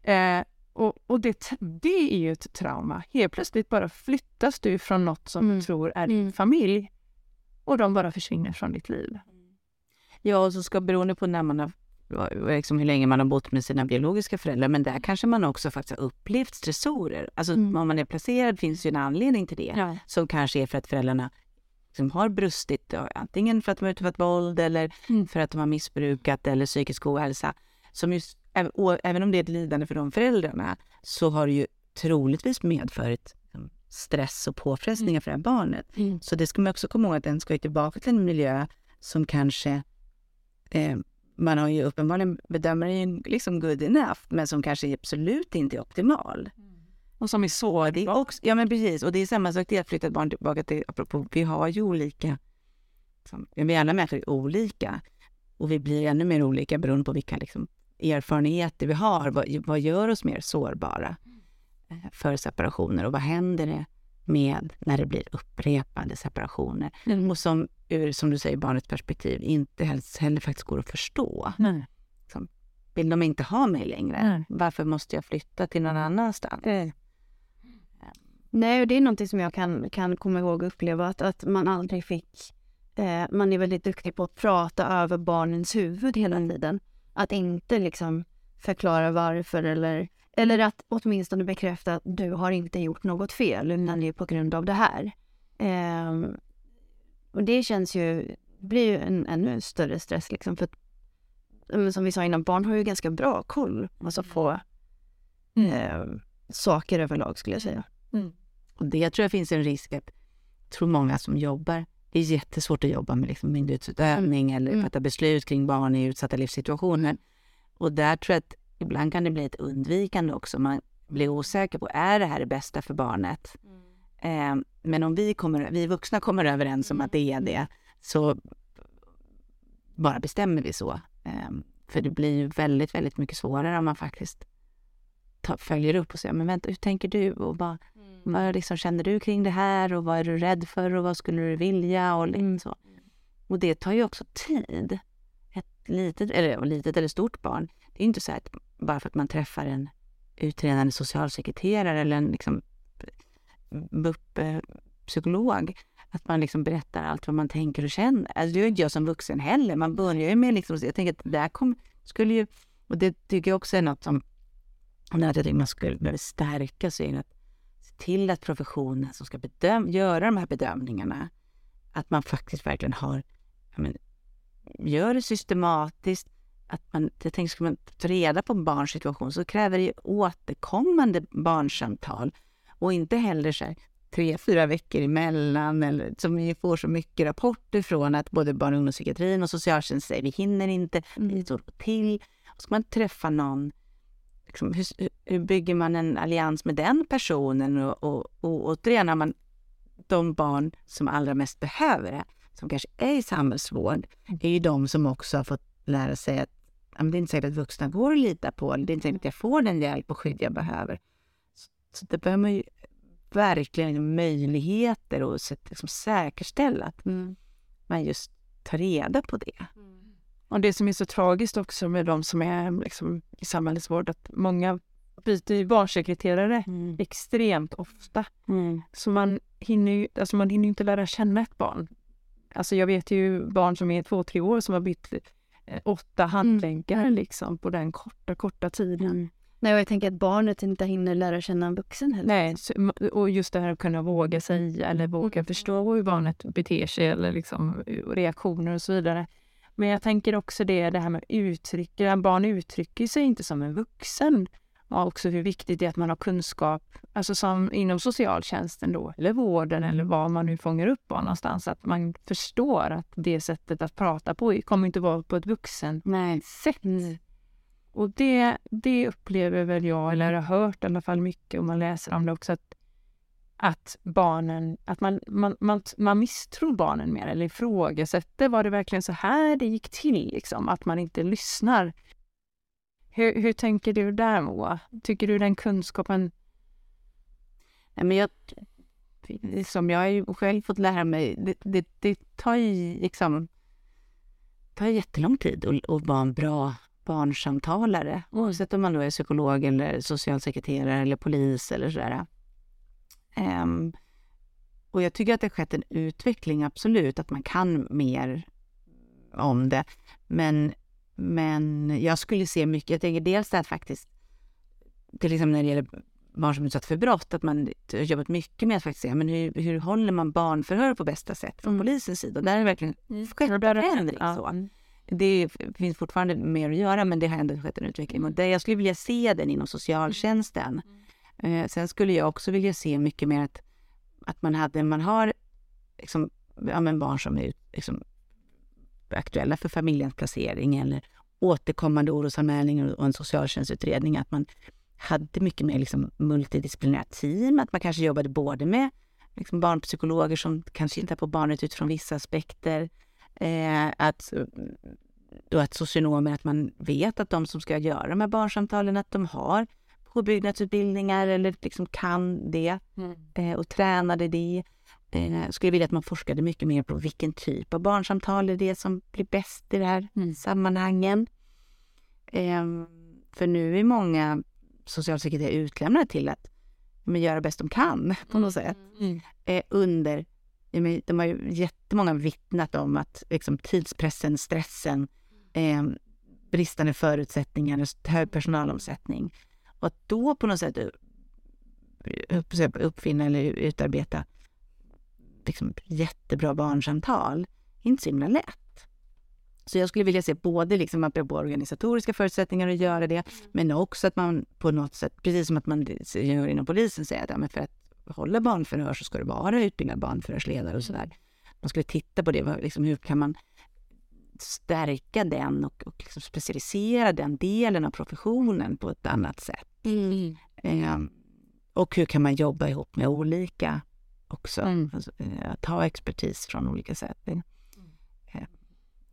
Eh, och och det, det är ju ett trauma. Helt plötsligt bara flyttas du från något som Mm. du tror är din Mm. familj och de bara försvinner från ditt liv. Ja, och så ska beroende på när man har, liksom hur länge man har bott med sina biologiska föräldrar, men där kanske man också faktiskt har upplevt stressorer. Alltså Mm. om man är placerad finns ju en anledning till det, Ja. som kanske är för att föräldrarna som har brustit, antingen för att de har utövat våld eller Mm. för att de har missbrukat eller psykisk ohälsa. Som just, även om det är ett lidande för de föräldrarna, så har det ju troligtvis medfört liksom, stress och påfrestningar för det här barnet. Mm. Så det ska man också komma ihåg att den ska ju tillbaka till en miljö som kanske eh, man har ju uppenbarligen bedömer den liksom good enough, men som kanske absolut inte är optimal. Och som är så Det är också, ja men precis, och det är samma sak det att flytta ett barn tillbaka till, apropå, vi har ju olika, som, vi alla människor är olika och vi blir ännu mer olika beroende på vilka liksom, erfarenheter vi har. Vad, vad gör oss mer sårbara eh, för separationer och vad händer det med när det blir upprepade separationer? Mm. Och som ur, som du säger, barnets perspektiv inte helst heller faktiskt går att förstå. Nej. Vill de inte ha mig längre? Nej. Varför måste jag flytta till någon annanstans? Nej, och det är någonting som jag kan, kan komma ihåg och uppleva att, att man aldrig fick... Eh, man är väldigt duktig på att prata över barnens huvud hela tiden. Att inte liksom förklara varför eller, eller att åtminstone bekräfta att du har inte gjort något fel utan det är på grund av det här. Eh, och det känns ju, blir ju en ännu större stress liksom för att, som vi sa innan, barn har ju ganska bra koll alltså på Mm. eh, saker överlag skulle jag säga. Och det tror jag finns en risk att, jag tror många som jobbar, det är jättesvårt att jobba med liksom myndighetsutövning eller Mm. fatta beslut kring barn i utsatta livssituationer. Och där tror jag att ibland kan det bli ett undvikande också. Man blir osäker på, är det här det bästa för barnet? Eh, men om vi, kommer, vi vuxna kommer överens om att det är det, så bara bestämmer vi så. Eh, för det blir ju väldigt, väldigt mycket svårare om man faktiskt ta, följer upp och säger, men vänta, hur tänker du? Och vad, vad liksom känner du kring det här? Och vad är du rädd för? Och vad skulle du vilja? Och, liksom så. och det tar ju också tid. Ett litet, eller litet eller stort barn, det är inte så att bara för att man träffar en utredande socialsekreterare eller en liksom, BUP-psykolog, att man liksom berättar allt vad man tänker och känner. Alltså, det gör inte jag som vuxen heller. Man börjar ju med liksom, jag tänker att där kom, skulle ju, och det tycker jag också är något som, och när jag tycker man skulle behöva stärka så är det att till att professionen som ska bedöm, göra de här bedömningarna, att man faktiskt verkligen har, men, gör det systematiskt, att man, jag tänker, ska man ta reda på barns situation så kräver det ju återkommande barnsamtal och inte heller så här, tre, fyra veckor emellan, eller, som vi får så mycket rapporter från att både barn och ungdomspsykiatrin och socialtjänsten säger vi hinner inte, vi står till. Och ska man träffa någon, liksom, hur, hur bygger man en allians med den personen? Och, och, och återigen, har man de barn som allra mest behöver det, som kanske är i samhällsvård, är ju de som också har fått lära sig att det är inte säkert att vuxna går att lita på, eller det är inte säkert att jag får den hjälp och skydd jag behöver. Så det behöver man ju verkligen möjligheter och liksom säkerställa att mm. man just tar reda på det. Mm. Och det som är så tragiskt också med de som är liksom i samhällsvård, att många byter barnsekreterare mm. extremt ofta. Mm. Så man hinner ju alltså man hinner inte lära känna ett barn. Alltså jag vet ju barn som är två, tre år som har bytt eh, åtta mm. handläggare mm. liksom på den korta, korta tiden. Nej, och jag tänker att barnet inte hinner lära känna en vuxen heller. Nej, så, och just det här att kunna våga säga eller våga mm. förstå hur barnet beter sig eller liksom reaktioner och så vidare. Men jag tänker också det, det här med uttryck. Barn uttrycker sig inte som en vuxen. Och också hur viktigt det är att man har kunskap, alltså som inom socialtjänsten då, eller vården eller var man nu fångar upp barn någonstans, att man förstår att det sättet att prata på kommer inte vara på ett vuxen Nej. sätt. Mm. Och det, det upplever väl jag, eller har hört i alla fall mycket, och man läser om det också, att, att barnen, att man, man, man, man misstror barnen mer eller ifrågasätter, var det verkligen så här det gick till? Liksom? Att man inte lyssnar. Hur, hur tänker du där Moa? Tycker du den kunskapen... Nej, men jag, som jag har ju själv fått lära mig, det, det, det tar ju liksom tar jättelång tid att, att vara en bra barnsamtalare, oavsett om man då är psykolog eller socialsekreterare eller polis eller sådär. Um, och jag tycker att det har skett en utveckling, absolut, att man kan mer om det. Men, men jag skulle se mycket, jag tänker dels att faktiskt, till exempel när det gäller barn som är utsatta för brott, att man har jobbat mycket med att faktiskt se men hur, hur håller man barnförhör på bästa sätt från mm. polisens sida. Där är det verkligen mm. skett en förändring. Så. Mm det finns fortfarande mer att göra, men det har ändå skett en utveckling. Och det, jag skulle vilja se den inom socialtjänsten. Mm. Eh, sen skulle jag också vilja se mycket mer att, att man hade, man har liksom, ja, men barn som är liksom, aktuella för familjens placering eller återkommande orosanmälningar och en socialtjänstutredning, att man hade mycket mer liksom, multidisciplinära team, att man kanske jobbade både med liksom, barnpsykologer som kan titta på barnet utifrån vissa aspekter, Eh, att, då att socionomer, att man vet att de som ska göra de här barnsamtalen, att de har påbyggnadsutbildningar eller liksom kan det mm. eh, och tränade det. Eh, skulle vilja att man forskade mycket mer på vilken typ av barnsamtal är det som blir bäst i det här mm. sammanhangen. Eh, för nu är många socialsekreterare utlämnade till att men, göra bäst de kan på något sätt. Mm. Eh, under de har ju jättemånga vittnat om att liksom, tidspressen, stressen, eh, bristande förutsättningar, hög personalomsättning. Och att då på något sätt upp, uppfinna eller utarbeta liksom, jättebra barnsamtal, inte så himla lätt. Så jag skulle vilja se både liksom att på organisatoriska förutsättningar att göra det, men också att man på något sätt, precis som att man gör inom polisen, säger att men för att håller barnförhör så ska det vara utbildad barnförhörsledare och sådär. Man skulle titta på det, liksom, hur kan man stärka den och, och liksom specialisera den delen av professionen på ett annat sätt. Mm. Eh, och hur kan man jobba ihop med olika också? Mm. Alltså, eh, att ha expertis från olika sätt. Mm. Eh,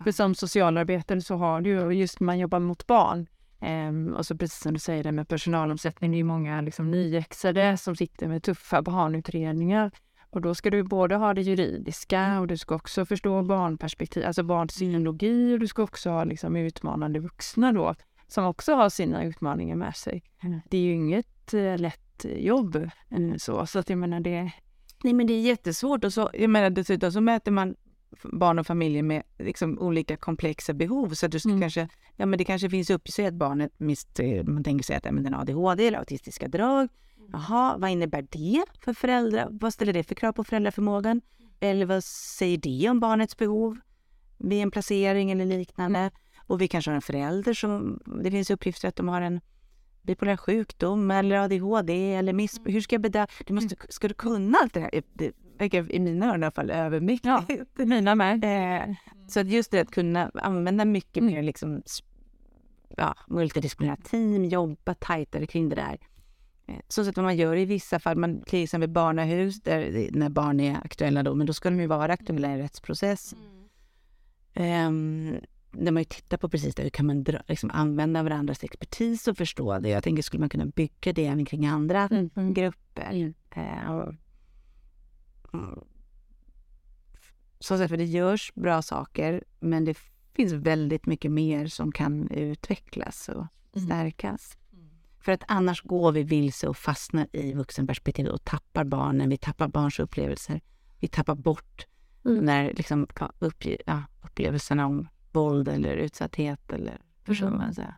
För som socialarbetare så har du just man jobbar mot barn Um, och så precis som du säger det med personalomsättning, det är många liksom, nyexade som sitter med tuffa barnutredningar. Och då ska du både ha det juridiska och du ska också förstå barnperspektiv, alltså barnpsykologi och du ska också ha liksom, utmanande vuxna då som också har sina utmaningar med sig. Mm. Det är ju inget uh, lätt jobb. Mm. Så, så att jag menar det... Nej men det är jättesvårt och så, jag menar dessutom så möter man barn och familjer med liksom olika komplexa behov. Så att du ska mm. kanske, ja men det kanske finns upp sig att barnet mister, man tänker sig att ja, men den har ADHD eller autistiska drag. Mm. Jaha, vad innebär det för föräldrar? Vad ställer det för krav på föräldraförmågan? Eller vad säger det om barnets behov vid en placering eller liknande? Och vi kanske har en förälder som, det finns uppgifter att de har en bipolär sjukdom eller ADHD eller missbruk. Hur ska jag bedöma? Du måste, ska du kunna allt det här? Det verkar i mina öron i alla fall övermäktigt. Ja, mina med. Eh, så att just det att kunna använda mycket mer liksom, s- ja, multidisciplinära team, jobba tajtare kring det där. Eh, Så att vad man gör i vissa fall, man, till exempel barnahus, där, när barn är aktuella då, men då ska de ju vara aktuella i en rättsprocess. Ehm, där man ju tittar på precis det, hur kan man dra, liksom, använda varandras expertis och förstå det. Jag tänker, skulle man kunna bygga det även kring andra Mm. grupper? Eh, och- mm. Så för det görs bra saker, men det finns väldigt mycket mer som kan utvecklas och Mm. stärkas. För att annars går vi vilse och fastnar i vuxenperspektivet och tappar barnen. Vi tappar barns upplevelser. Vi tappar bort Mm. när liksom, upp, ja, upplevelserna om våld eller utsatthet eller försummelse.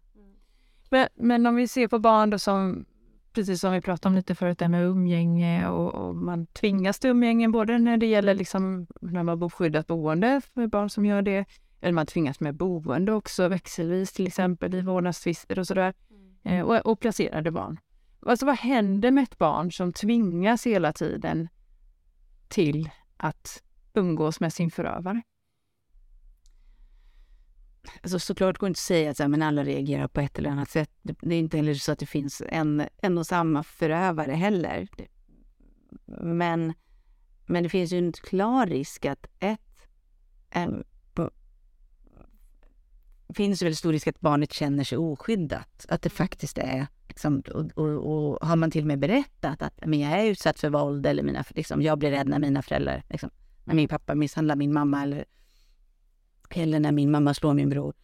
Men, men om vi ser på barn då som, precis som vi pratade om lite förut, det med umgänge och, och man tvingas till umgänge både när det gäller liksom när man bor skyddat boende för barn som gör det, eller man tvingas med boende också växelvis till exempel i vårdnadstvister och sådär, eh, och, och placerade barn. Alltså vad händer med ett barn som tvingas hela tiden till att umgås med sin förövare? Alltså, såklart går det inte att säga att så här, men alla reagerar på ett eller annat sätt. Det, det är inte heller så att det finns en, en och samma förövare heller. Det, men, men det finns ju en klar risk att ett... En, på, finns ju väldigt stor risk att barnet känner sig oskyddat. Att det faktiskt är... Liksom, och, och, och har man till och med berättat att men jag är utsatt för våld eller mina, liksom, jag blir rädd när mina föräldrar... Liksom, när min pappa misshandlar min mamma eller eller när min mamma slår min bror.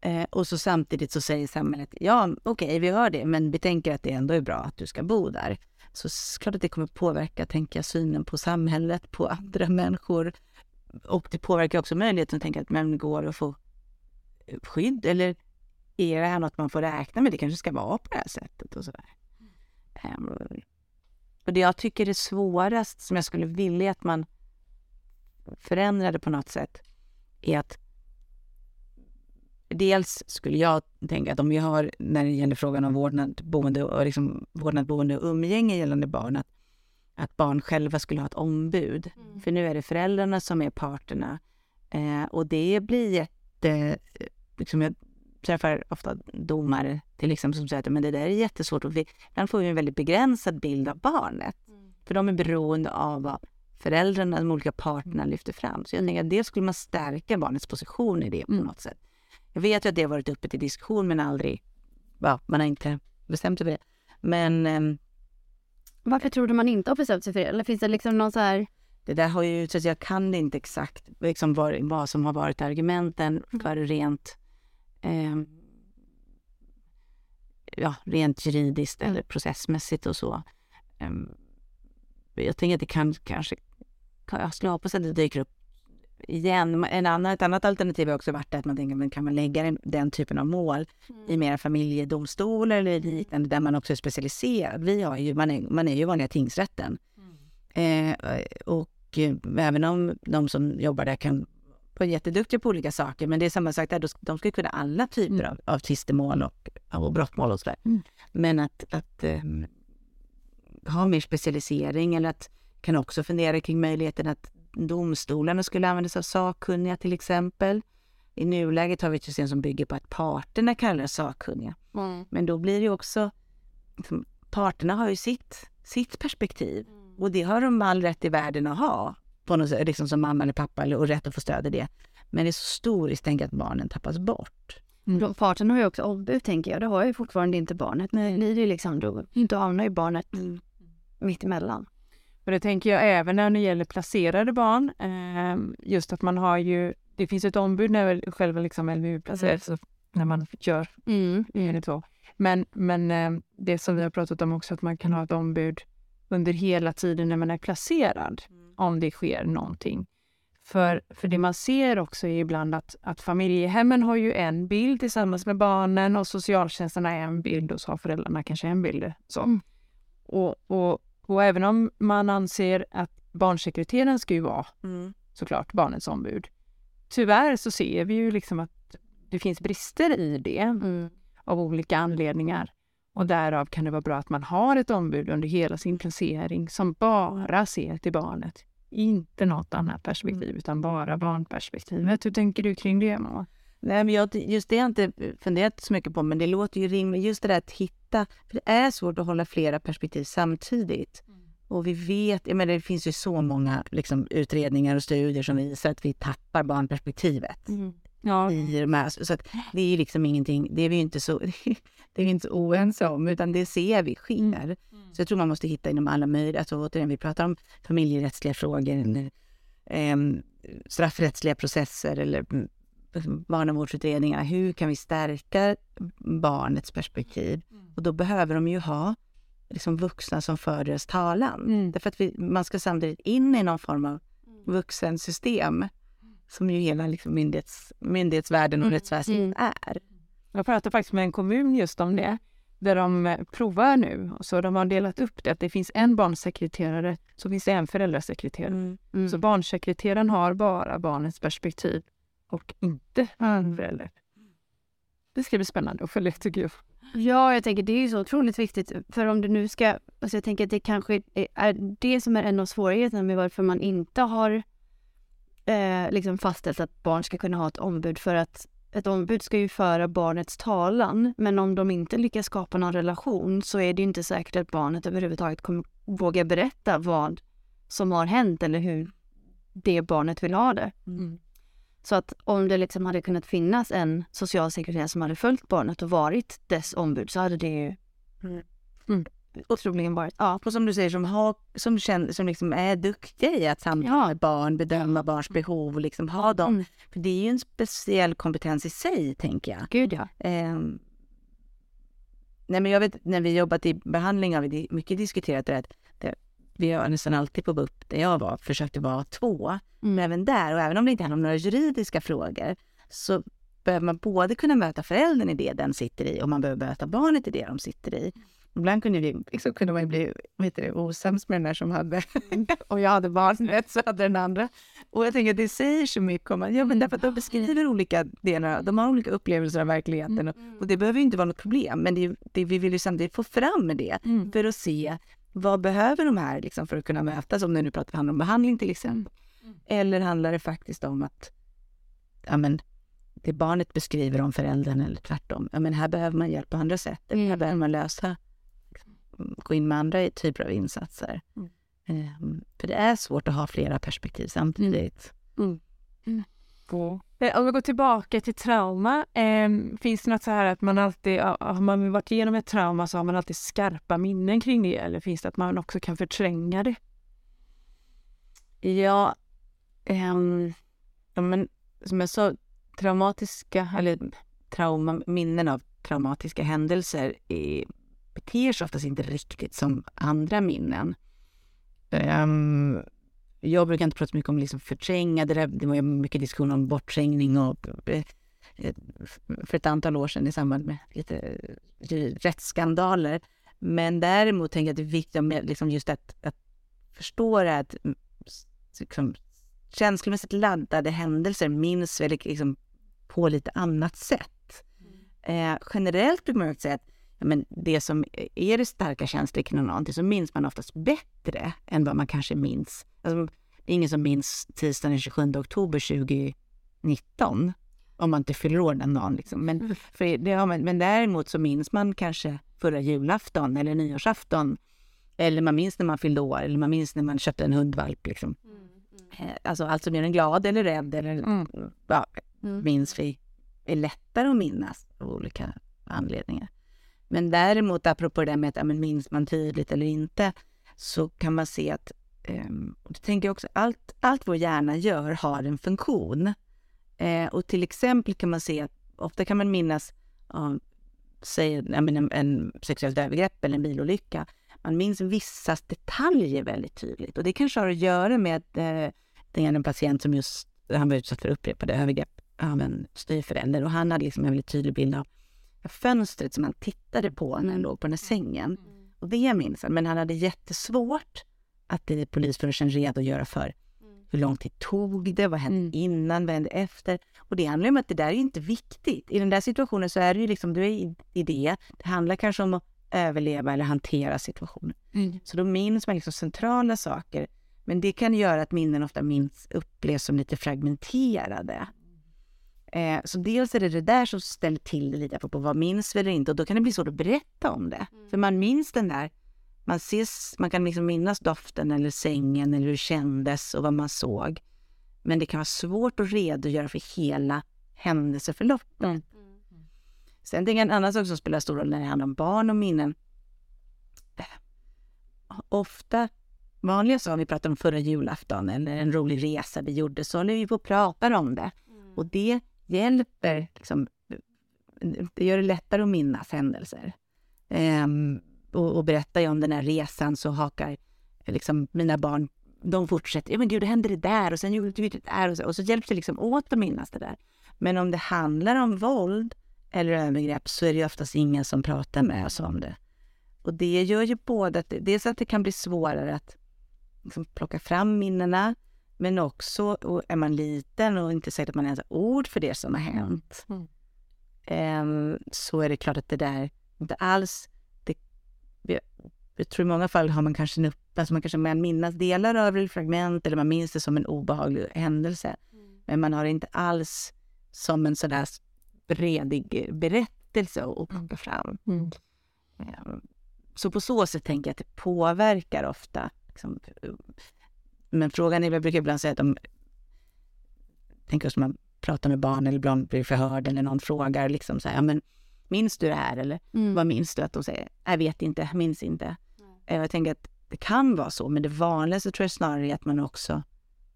Eh, och så samtidigt så säger samhället, ja okej vi hör det, men vi tänker att det ändå är bra att du ska bo där. Så klart att det kommer påverka, tänker jag, synen på samhället, på andra människor. Och det påverkar också möjligheten att tänka att men går att få skydd eller är det här något man får räkna med? Det kanske ska vara på det här sättet och sådär. Ehm, och det jag tycker är svårast, som jag skulle vilja att man förändrade på något sätt, är att dels skulle jag tänka att om vi har, när det gäller frågan om vårdnad, boende och, liksom, vårdnad, boende och umgänge gällande barn, att, att barn själva skulle ha ett ombud. För nu är det föräldrarna som är parterna. Eh, och det blir jätte... Liksom jag träffar ofta domare till exempel som säger att men det där är jättesvårt. Och vi, ibland får vi en väldigt begränsad bild av barnet. För de är beroende av vad föräldrarna, de olika parterna lyfter fram. Så jag tänker att det skulle man stärka barnets position i det på Mm. något sätt. Jag vet ju att det har varit uppe till diskussion men aldrig, ja, man har inte bestämt sig för det. Men ehm, Varför tror du man inte har bestämt sig för det? Eller finns det liksom någon så här... det där har ju, att jag kan inte exakt liksom vad, vad som har varit argumenten för rent ehm, ja, rent juridiskt eller processmässigt och så. Ehm, jag tänker att det kan kanske, kan- jag skulle hoppas att det dyker upp igen. En annan, ett annat alternativ har också varit att man tänker, men kan man lägga den, den typen av mål i mera familjedomstolar eller liknande där man också är specialiserad. Vi har ju, man, är, man är ju vanliga tingsrätten. Eh, och eh, även om de som jobbar där kan vara jätteduktiga på olika saker, men det är samma sak där, de ska kunna alla typer Mm. av, av tvistemål och, och brottmål och sådär. Mm. Men att, att eh, ha mer specialisering eller att kan också fundera kring möjligheten att domstolarna skulle använda sig av sakkunniga till exempel. I nuläget har vi ett system som bygger på att parterna kallas sakkunniga. Men då blir det ju också, liksom, parterna har ju sitt, sitt perspektiv och det har de all rätt i världen att ha, på något sätt, liksom som mamma eller pappa eller- och rätt att få stöd i det. Men det är så stor risk att barnen tappas bort. Mm. Parten har ju också ombud tänker jag. Det har ju fortfarande inte barnet. Nej, blir det liksom då, då hamnar ju barnet mitt emellan. Och det tänker jag även när det gäller placerade barn. Eh, just att man har ju, det finns ett ombud när själva liksom LVU placeras, så när man gör Mm. enligt två. Men, men eh, det som vi har pratat om också, att man kan ha ett ombud under hela tiden när man är placerad, om det sker någonting. För, för det man ser också är ibland att, att familjehemmen har ju en bild tillsammans med barnen och socialtjänsten har en bild och så har föräldrarna kanske en bild. Så. Mm. Och, och, och även om man anser att barnsekreteraren ska ju vara såklart barnets ombud. Tyvärr så ser vi ju liksom att det finns brister i det Mm. av olika anledningar. Och därav kan det vara bra att man har ett ombud under hela sin placering som bara ser till barnet. Inte något annat perspektiv, utan bara barnperspektivet. Hur tänker du kring det, mamma? Nej, men jag, just det har jag inte funderat så mycket på, men det låter ju rimligt. Just det där att hitta, för det är svårt att hålla flera perspektiv samtidigt. Och vi vet, jag menar, det finns ju så många liksom, utredningar och studier som visar att vi tappar barnperspektivet. Ja, i de så att det är ju liksom ingenting, det är vi inte så, det är vi inte så oense om, utan det ser vi sker. Så jag tror man måste hitta inom alla möjliga, alltså återigen, vi pratar om familjerättsliga frågor eller eh, straffrättsliga processer eller mm, barnavårdsutredningar. Hur kan vi stärka barnets perspektiv? Och då behöver de ju ha liksom vuxna som för deras talan. Mm. Därför att vi, man ska samtidigt in i någon form av vuxensystem som ju hela liksom myndighets, myndighetsvärlden och Mm. rättsväsendet är. Jag pratade faktiskt med en kommun just om det, där de eh, provar nu. Så de har delat upp det, att det finns en barnsekreterare, så finns det en föräldrasekreterare. Mm. Så barnsekreteraren har bara barnets perspektiv och inte förälder. Det ska bli spännande att följa tycker jag. Ja, jag tänker det är ju så otroligt viktigt. För om du nu ska, alltså jag tänker att det kanske är- det som är en av svårigheterna med varför man inte har eh, liksom fastställt att barn ska kunna ha ett ombud. För att ett ombud ska ju föra barnets talan, men om de inte lyckas skapa någon relation så är det ju inte säkert att barnet överhuvudtaget kommer våga berätta vad som har hänt eller hur det barnet vill ha det. Så att om det liksom hade kunnat finnas en socialsekreterare som hade följt barnet och varit dess ombud så hade det ju Mm. Mm. troligen varit, ja. Och som du säger, som, har, som, känner, som liksom är duktiga i att samtala Ja. med barn, bedöma barns behov och liksom ha dem. Mm. För det är ju en speciell kompetens i sig, tänker jag. Gud ja. Ehm, nej men jag vet, när vi jobbat i behandling har vi mycket diskuterat det, att det vi har nästan alltid på BUP, där jag var, försökte vara två. Men även där, och även om det inte handlar om några juridiska frågor, så behöver man både kunna möta föräldern i det den sitter i och man behöver möta barnet i det de sitter i. Ibland kunde, vi, liksom, kunde man bli heter det, osams med den där som hade, och jag hade barnet så hade den andra. Och jag tänker att det säger så mycket om att, ja men därför att de beskriver olika delar, de har olika upplevelser av verkligheten och, och det behöver ju inte vara något problem, men det, det, vi vill ju samtidigt få fram med det Mm. för att se vad behöver de här liksom, för att kunna mötas, om det nu pratar handlar om behandling till exempel. Eller handlar det faktiskt om att ja, men, det barnet beskriver om föräldern eller tvärtom. Ja, men här behöver man hjälp på andra sätt. Eller här Mm. behöver man lösa, gå in med andra typer av insatser. Mm. Ehm, för det är svårt att ha flera perspektiv samtidigt. Eh, Om vi går tillbaka till trauma, eh, finns det något så här att man alltid, har man varit igenom ett trauma så har man alltid skarpa minnen kring det eller finns det att man också kan förtränga det? Ja, ehm, ja men, som jag sa, traumatiska, eller trauma, minnen av traumatiska händelser är, beter sig oftast inte riktigt som andra minnen. Ehm, jag brukar inte prata så mycket om liksom förtränga, det, där, det var mycket diskussion om bortträngning och eh, för ett antal år sedan i samband med lite eh, rättsskandaler. Men däremot tänker jag att det är viktigt med liksom just att, att förstå det att mm, liksom, känslomässigt laddade händelser minns väl liksom på lite annat sätt. Eh, generellt brukar man säga att men det som är det starka känslor kring någonting så minns man oftast bättre än vad man kanske minns. Alltså, det är ingen som minns tisdagen den 27 oktober 2019 om man inte fyller år den dagen. Liksom. Men, för det har man, men däremot så minns man kanske förra julafton eller nyårsafton. Eller man minns när man fyllde år eller man minns när man köpte en hundvalp. Liksom. Eh, Alltså allt som gör en glad eller rädd eller Mm. ja, Mm. minns vi är lättare att minnas av olika anledningar. Men däremot apropå det där med att ja, men minns man tydligt eller inte så kan man se att um, och då tänker jag också allt, allt vår hjärna gör har en funktion. Eh, och till exempel kan man se att ofta kan man minnas ja, säg, ja, en, en sexuellt övergrepp eller en bilolycka. Man minns vissa detaljer väldigt tydligt och det kanske har att göra med att eh, det är en patient som just han var utsatt för upprepade övergrepp av en styvförälder och han hade liksom en väldigt tydlig bild av fönstret som han tittade på när han låg på den sängen. Och det minns han, men han hade jättesvårt att bli polisförhören redo att göra för. Hur lång tid tog det? Vad hände Mm. innan? Vad hände efter? Och det handlar om att det där är inte viktigt. I den där situationen så är det ju liksom, du är i, i det. Det handlar kanske om att överleva eller hantera situationen. Mm. Så då minns man liksom centrala saker. Men det kan göra att minnen ofta minns, upplevs som lite fragmenterade. Eh, så dels är det det där som ställer till det lite, på vad minns vi eller inte? Och då kan det bli svårt att berätta om det. För man minns den där, man, ses, man kan liksom minnas doften eller sängen eller hur det kändes och vad man såg. Men det kan vara svårt att redogöra för hela händelseförloppet. Sen tänker jag en annan sak som spelar stor roll när det handlar om barn och minnen. Ofta, vanliga så om vi pratar om förra julafton eller en rolig resa vi gjorde, så håller vi på och pratar om det. Och det hjälper, liksom, det gör det lättare att minnas händelser. Ehm, och, och berättar jag om den här resan så hakar liksom mina barn, de fortsätter, ja men gud, det hände det där och sen gjorde vi det där och så, och så hjälps det liksom åt att minnas det där. Men om det handlar om våld eller övergrepp så är det ju oftast ingen som pratar med oss om det. Och det gör ju både att, dels att det kan bli svårare att liksom plocka fram minnena, men också är man liten och inte säkert att man ens har ord för det som har hänt. Mm. ehm, så är det klart att det där inte alls... Det, jag, tror i många fall har man kanske en upp, alltså man kanske man minnas delar av det, fragment, eller man minns det som en obehaglig händelse. Men man har det inte alls som en sådär bredig berättelse att plocka fram. Mm. Ehm, Så på så sätt tänker jag att det påverkar ofta. Liksom. Men frågan är, jag brukar ibland säga att de tänker oss man pratar med barn eller ibland blir förhörd eller någon frågar liksom så här, ja, men minns du det här eller Mm. vad minns du? Att de säger, jag vet inte, minns inte. Eh, Jag tänker att det kan vara så, men det vanligaste tror jag snarare är att man också,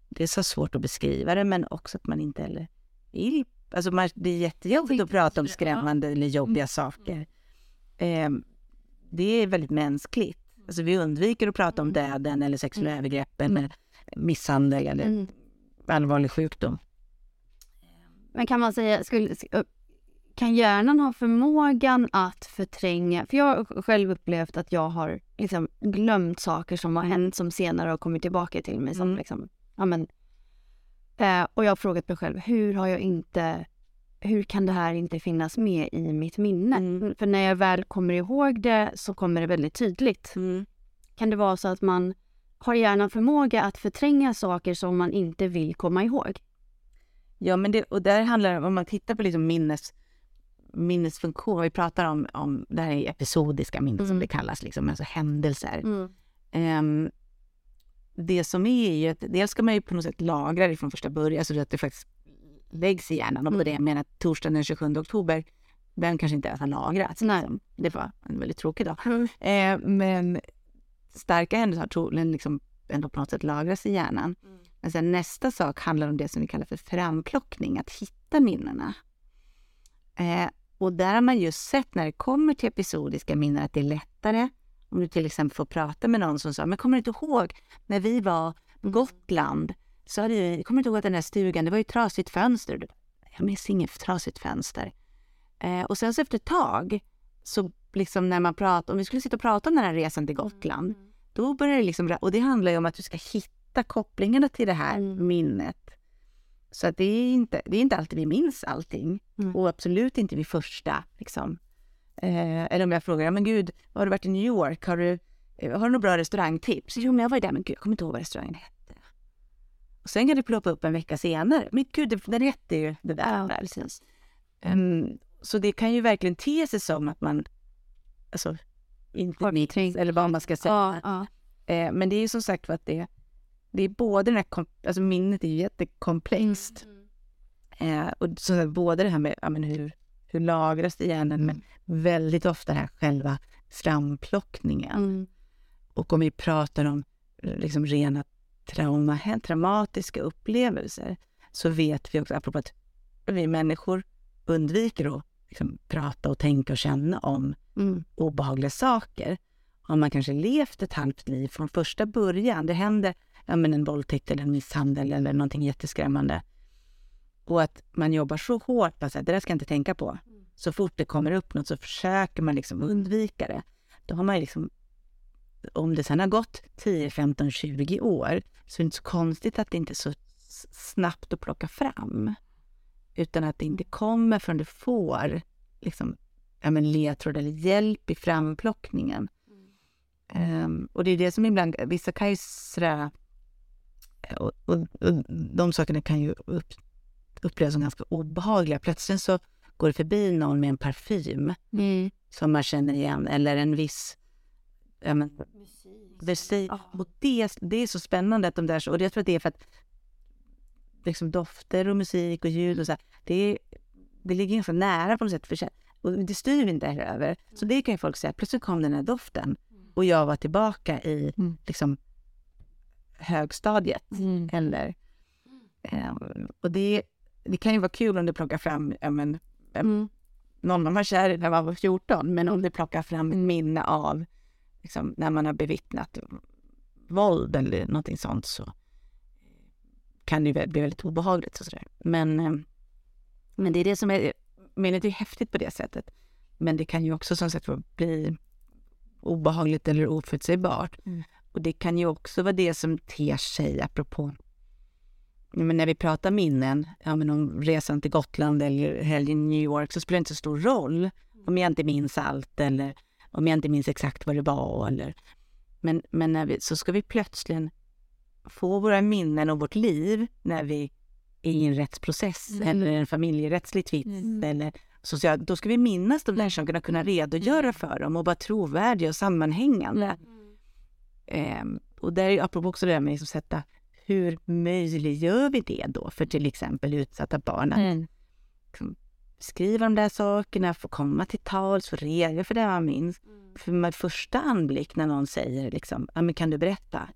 det är så svårt att beskriva det, men också att man inte heller vill. Alltså man, det är jättejobbigt att prata om skrämmande eller jobbiga saker. Eh, det är väldigt mänskligt. Alltså vi undviker att prata om döden eller sexuella övergrepp eller misshandel eller Mm. allvarlig sjukdom. Men kan man säga, skulle, kan hjärnan ha förmågan att förtränga? För jag har själv upplevt att jag har liksom glömt saker som har hänt som senare har kommit tillbaka till mig. Som Mm. liksom, ja, men, eh, och jag har frågat mig själv, hur har jag inte hur kan det här inte finnas med i mitt minne? Mm. För när jag väl kommer ihåg det så kommer det väldigt tydligt. Kan det vara så att man har hjärnan förmåga att förtränga saker som man inte vill komma ihåg? Ja, men det, och där handlar det om, man tittar på liksom minnes, minnesfunktion, vi pratar om, om det här är episodiska minnen som Mm. det kallas, liksom, alltså händelser. Mm. Ehm, det som är ju att dels ska man ju på något sätt lagra det från första början så att det faktiskt läggs i hjärnan. Och på Mm. det jag menar torsdagen den 27 oktober, den kanske inte ens har lagrats. Liksom. Det var en väldigt tråkig dag. Eh, men starka händelser har troligen liksom ändå på något sätt lagrats i hjärnan. Men sen nästa sak handlar om det som vi kallar för framplockning, att hitta minnena. Eh, och där har man just sett när det kommer till episodiska minnen att det är lättare om du till exempel får prata med någon som sa, men kommer du inte ihåg när vi var på Gotland? Så hade vi, kommer du inte ihåg att den här stugan, det var ju ett trasigt fönster. Du, Jag minns inget trasigt fönster. Eh, och sen så efter ett tag, så liksom när man pratar, om vi skulle sitta och prata om den här resan till Gotland, då börjar det liksom, och det handlar ju om att du ska hitta kopplingarna till det här Mm. minnet. Så att det är inte, det är inte alltid vi minns allting. Mm. Och absolut inte vid första. Liksom. Eh, eller om jag frågar, men gud, har du varit i New York? Har du, eh, har du några bra restaurangtips? Jo, men jag var där, men gud, jag kommer inte ihåg vad restaurangen hette. Och sen kan det ploppa upp en vecka senare. Men gud, den hette ju det där. Ja, där. precis. Mm, så det kan ju verkligen te sig som att man, alltså, inte tänkt- eller vad man ska säga. Ja, ja. Eh, men det är ju som sagt att det, det är både den här, alltså minnet är ju jättekomplext. Eh, och så att både det här med ja, men hur, hur lagras det i hjärnan, men väldigt ofta det här själva framplockningen. Mm. Och om vi pratar om eh, liksom rena trauma, traumatiska upplevelser, så vet vi också, apropå att vi människor undviker att liksom, prata och tänka och känna om Mm. obehagliga saker. Har man kanske levt ett halvt liv från första början, det händer ja, men en våldtäkt eller en misshandel eller någonting jätteskrämmande. Och att man jobbar så hårt att säga, det där ska jag inte tänka på. Så fort det kommer upp något så försöker man liksom undvika det. Då har man liksom, om det sen har gått 10, 15, 20 år så är det inte så konstigt att det inte är så snabbt att plocka fram. Utan att det inte kommer förrän du får liksom ja, men ledtråd eller hjälp i framplockningen. Um, och det är det som ibland, vissa kan ju sådär, och, och, och de sakerna kan ju upp, upplevas som ganska obehagliga. Plötsligt så går det förbi någon med en parfym Mm. som man känner igen eller en viss ja, men, musik. Och det, det är så spännande att de där, och jag tror att det är för att liksom dofter och musik och ljud och så här, det, det ligger ganska nära på något sätt för sig. Och det styr vi inte heller över. Så det kan ju folk säga, plötsligt kom den här doften och jag var tillbaka i Mm. liksom högstadiet. Mm. Eller, ehm, och det, det kan ju vara kul om du plockar fram ja, men, Mm. någon man var kär i när man var 14, men om du plockar fram ett minne av liksom, när man har bevittnat våld eller någonting sånt så kan det ju bli väldigt obehagligt. Och sådär. Men, eh, men det är det som är, minnet är häftigt på det sättet. Men det kan ju också som sagt bli obehagligt eller oförutsägbart. Mm. Och det kan ju också vara det som ter sig apropå men när vi pratar minnen, ja, men om resan till Gotland eller helgen i New York så spelar det inte så stor roll om jag inte minns allt eller om jag inte minns exakt vad det var. Eller, men men när vi, så ska vi plötsligt få våra minnen och vårt liv när vi är i en rättsprocess Mm. eller en familjerättslig tvist. Mm. Eller, så, då ska vi minnas de där sakerna, kunna redogöra för dem och vara trovärdiga och sammanhängande. Ehm, och där är apropå också det där med att sätta hur möjliggör vi det då för till exempel utsatta barn att Mm. skriva de där sakerna, få komma till tals, få redogöra för det man minns. För med första anblick när någon säger liksom, ja men kan du berätta?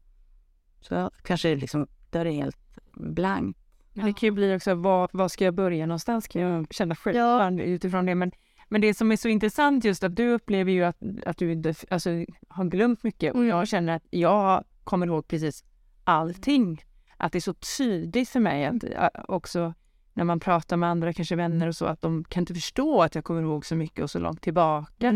Så kanske liksom, då är det helt blankt. Men det kan ju bli också, var, var ska jag börja någonstans kan jag känna själv Ja. utifrån det. Men, men det som är så intressant just att du upplever ju att, att du inte alltså, har glömt mycket och jag känner att jag kommer ihåg precis allting. Att det är så tydligt för mig att också när man pratar med andra, kanske vänner och så, att de kan inte förstå att jag kommer ihåg så mycket och så långt tillbaka.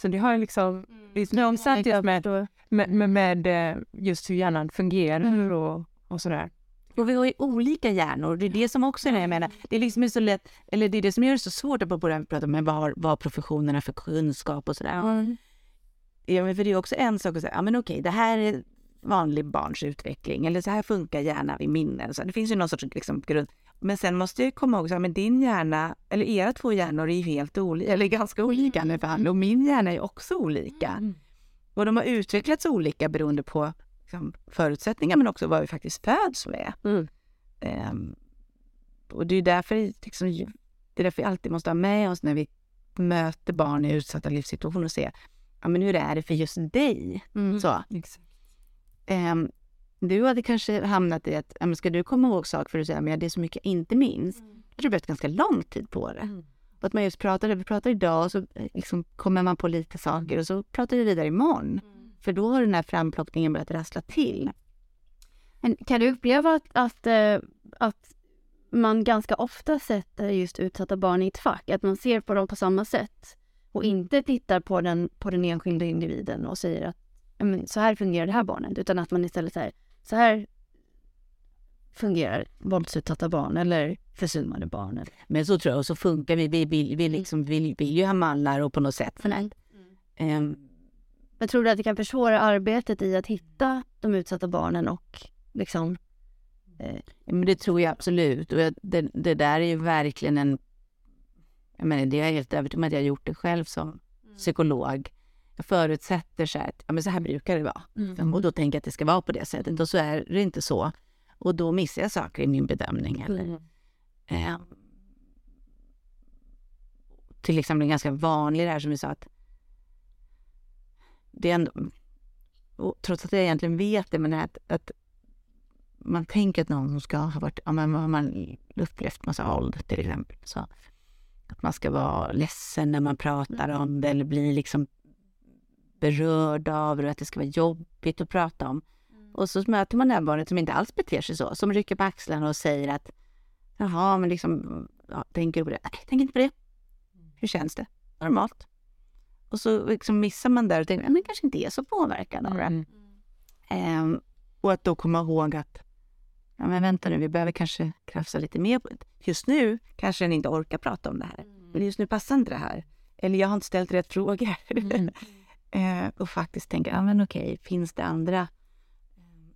Så det har jag liksom, så intressant just med, med, med, med eh, just hur hjärnan fungerar och, och sådär. Och vi har ju olika hjärnor. Det är det som också är det jag menar. Det är liksom så lätt, eller det är det som gör det så svårt att börja prata om vad, har- vad har professionerna för kunskap och sådär. Ja, men för det är också en sak att säga, ja men okej, det här är vanlig barns utveckling eller så här funkar hjärnan vid minnen. Så det finns ju någon sorts liksom, grund. Men sen måste jag komma ihåg, men din hjärna, eller era två hjärnor är ju helt olika, eller ganska olika i alla fall. Och min hjärna är också olika. Och de har utvecklats olika beroende på liksom, förutsättningar men också vad vi faktiskt föds med. Mm. Ehm, och det är därför, liksom, det är därför vi alltid måste ha med oss när vi möter barn i utsatta livssituationer och se ja, men hur är det för just dig. Mm. Så, Exakt. Du hade kanske hamnat i att, ja, men ska du komma ihåg saker för att säga men det är så mycket jag inte minns. Mm. Jag tror det behövt ganska lång tid på det. Och att man just pratar, vi pratar idag och så eh, liksom kommer man på lite saker och så pratar vi vidare imorgon. För då har den här framplockningen börjat rassla till. Men kan du uppleva att, att, eh, att man ganska ofta sätter just utsatta barn i ett fack? Att man ser på dem på samma sätt och inte tittar på den, på den enskilda individen och säger att "Ja, men, så här fungerar det här barnet. Utan att man istället säger så här fungerar våldsutsatta barn eller försummade barn. Men så tror jag, och så funkar vi. Vi vill, vi liksom vill, vill ju ha mallar och på något sätt. Mm. Ehm, Men tror du att det kan försvåra arbetet i att hitta de utsatta barnen och liksom... Eh, men det tror jag absolut. Och jag, det, det där är ju verkligen en... Jag menar, det är jag helt övertygad om att jag har gjort det själv som psykolog. Förutsätter så här, att ja, men så här brukar det vara. Och då tänker jag att det ska vara på det sättet. Och så är det inte så. Och då missar jag saker i min bedömning. Eller, Eh, till exempel en ganska vanlig det här som vi sa att det är ändå, och trots att jag egentligen vet det, men att, att man tänker att någon som ska ha varit, ja men har man upplevt massa våld till exempel. Så att man ska vara ledsen när man pratar om det eller bli liksom berörd av det, att det ska vara jobbigt att prata om. Och så möter man det här barnet som inte alls beter sig så, som rycker på axlarna och säger att Jaha, men liksom, ja, tänker du på det? Nej, tänk inte på det. Hur känns det? Normalt. Och så liksom missar man där och tänker, "Ja, men kanske inte är så påverkad av det. Mm. Ehm, och att då komma ihåg att, ja men vänta nu, vi behöver kanske krafsa lite mer det. Just nu kanske den inte orkar prata om det här. Men just nu passar inte det här. eller jag har inte ställt rätt frågor. Mm. eh, och faktiskt tänka, ja men okej, finns det andra?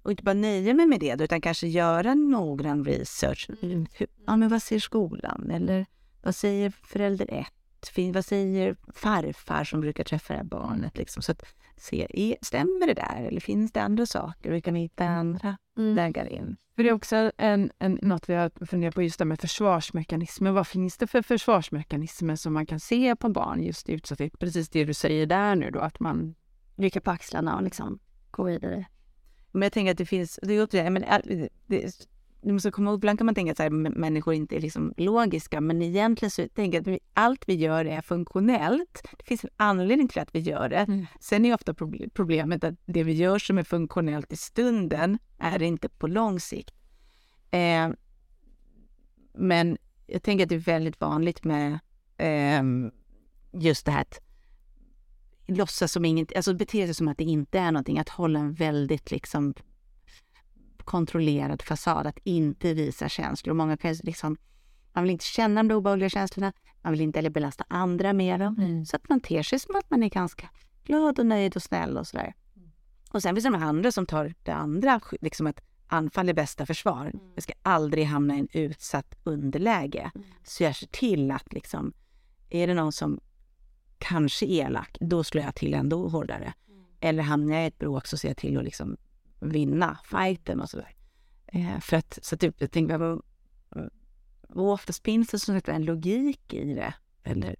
Och inte bara nöja mig med det, utan kanske göra noggrann research. Mm. Hur, ja, men vad säger skolan? Eller vad säger förälder ett? Fin- Vad säger farfar som brukar träffa det här barnet? Liksom? Så att se, stämmer det där? Eller finns det andra saker? Hur kan vi hitta andra Mm. vägar in? För det är också en, en, något vi har funderat på just det med försvarsmekanismer. Vad finns det för försvarsmekanismer som man kan se på barn just i utsatthet? Precis det du säger där nu då, att man... Rycka på axlarna och liksom gå vidare. Men jag tänker att det finns, det är återigen, men det, du måste komma ihåg, ibland kan man tänka att så här, m- människor inte är liksom logiska, men egentligen så tänker jag att vi, allt vi gör är funktionellt. Det finns en anledning till att vi gör det. Mm. Sen är ofta proble- problemet att det vi gör som är funktionellt i stunden är inte på lång sikt. Eh, men jag tänker att det är väldigt vanligt med ehm, just det här att låtsas som inget, alltså bete sig som att det inte är någonting, att hålla en väldigt liksom kontrollerad fasad, att inte visa känslor. Många kan liksom, man vill inte känna de obehagliga känslorna, man vill inte heller belasta andra med dem. Mm. Så att man ter sig som att man är ganska glad och nöjd och snäll och sådär. Och sen finns det de andra som tar det andra, liksom att anfall är bästa försvar. Jag ska aldrig hamna i en utsatt underläge. Så jag ser till att liksom, är det någon som kanske är elak, då slår jag till ändå hårdare. Eller hamnar jag i ett bråk så ser jag till att liksom vinna fighten och sådär. Eh, för att, så att jag tänker, vad oftast finns det som sagt en logik i det. Eller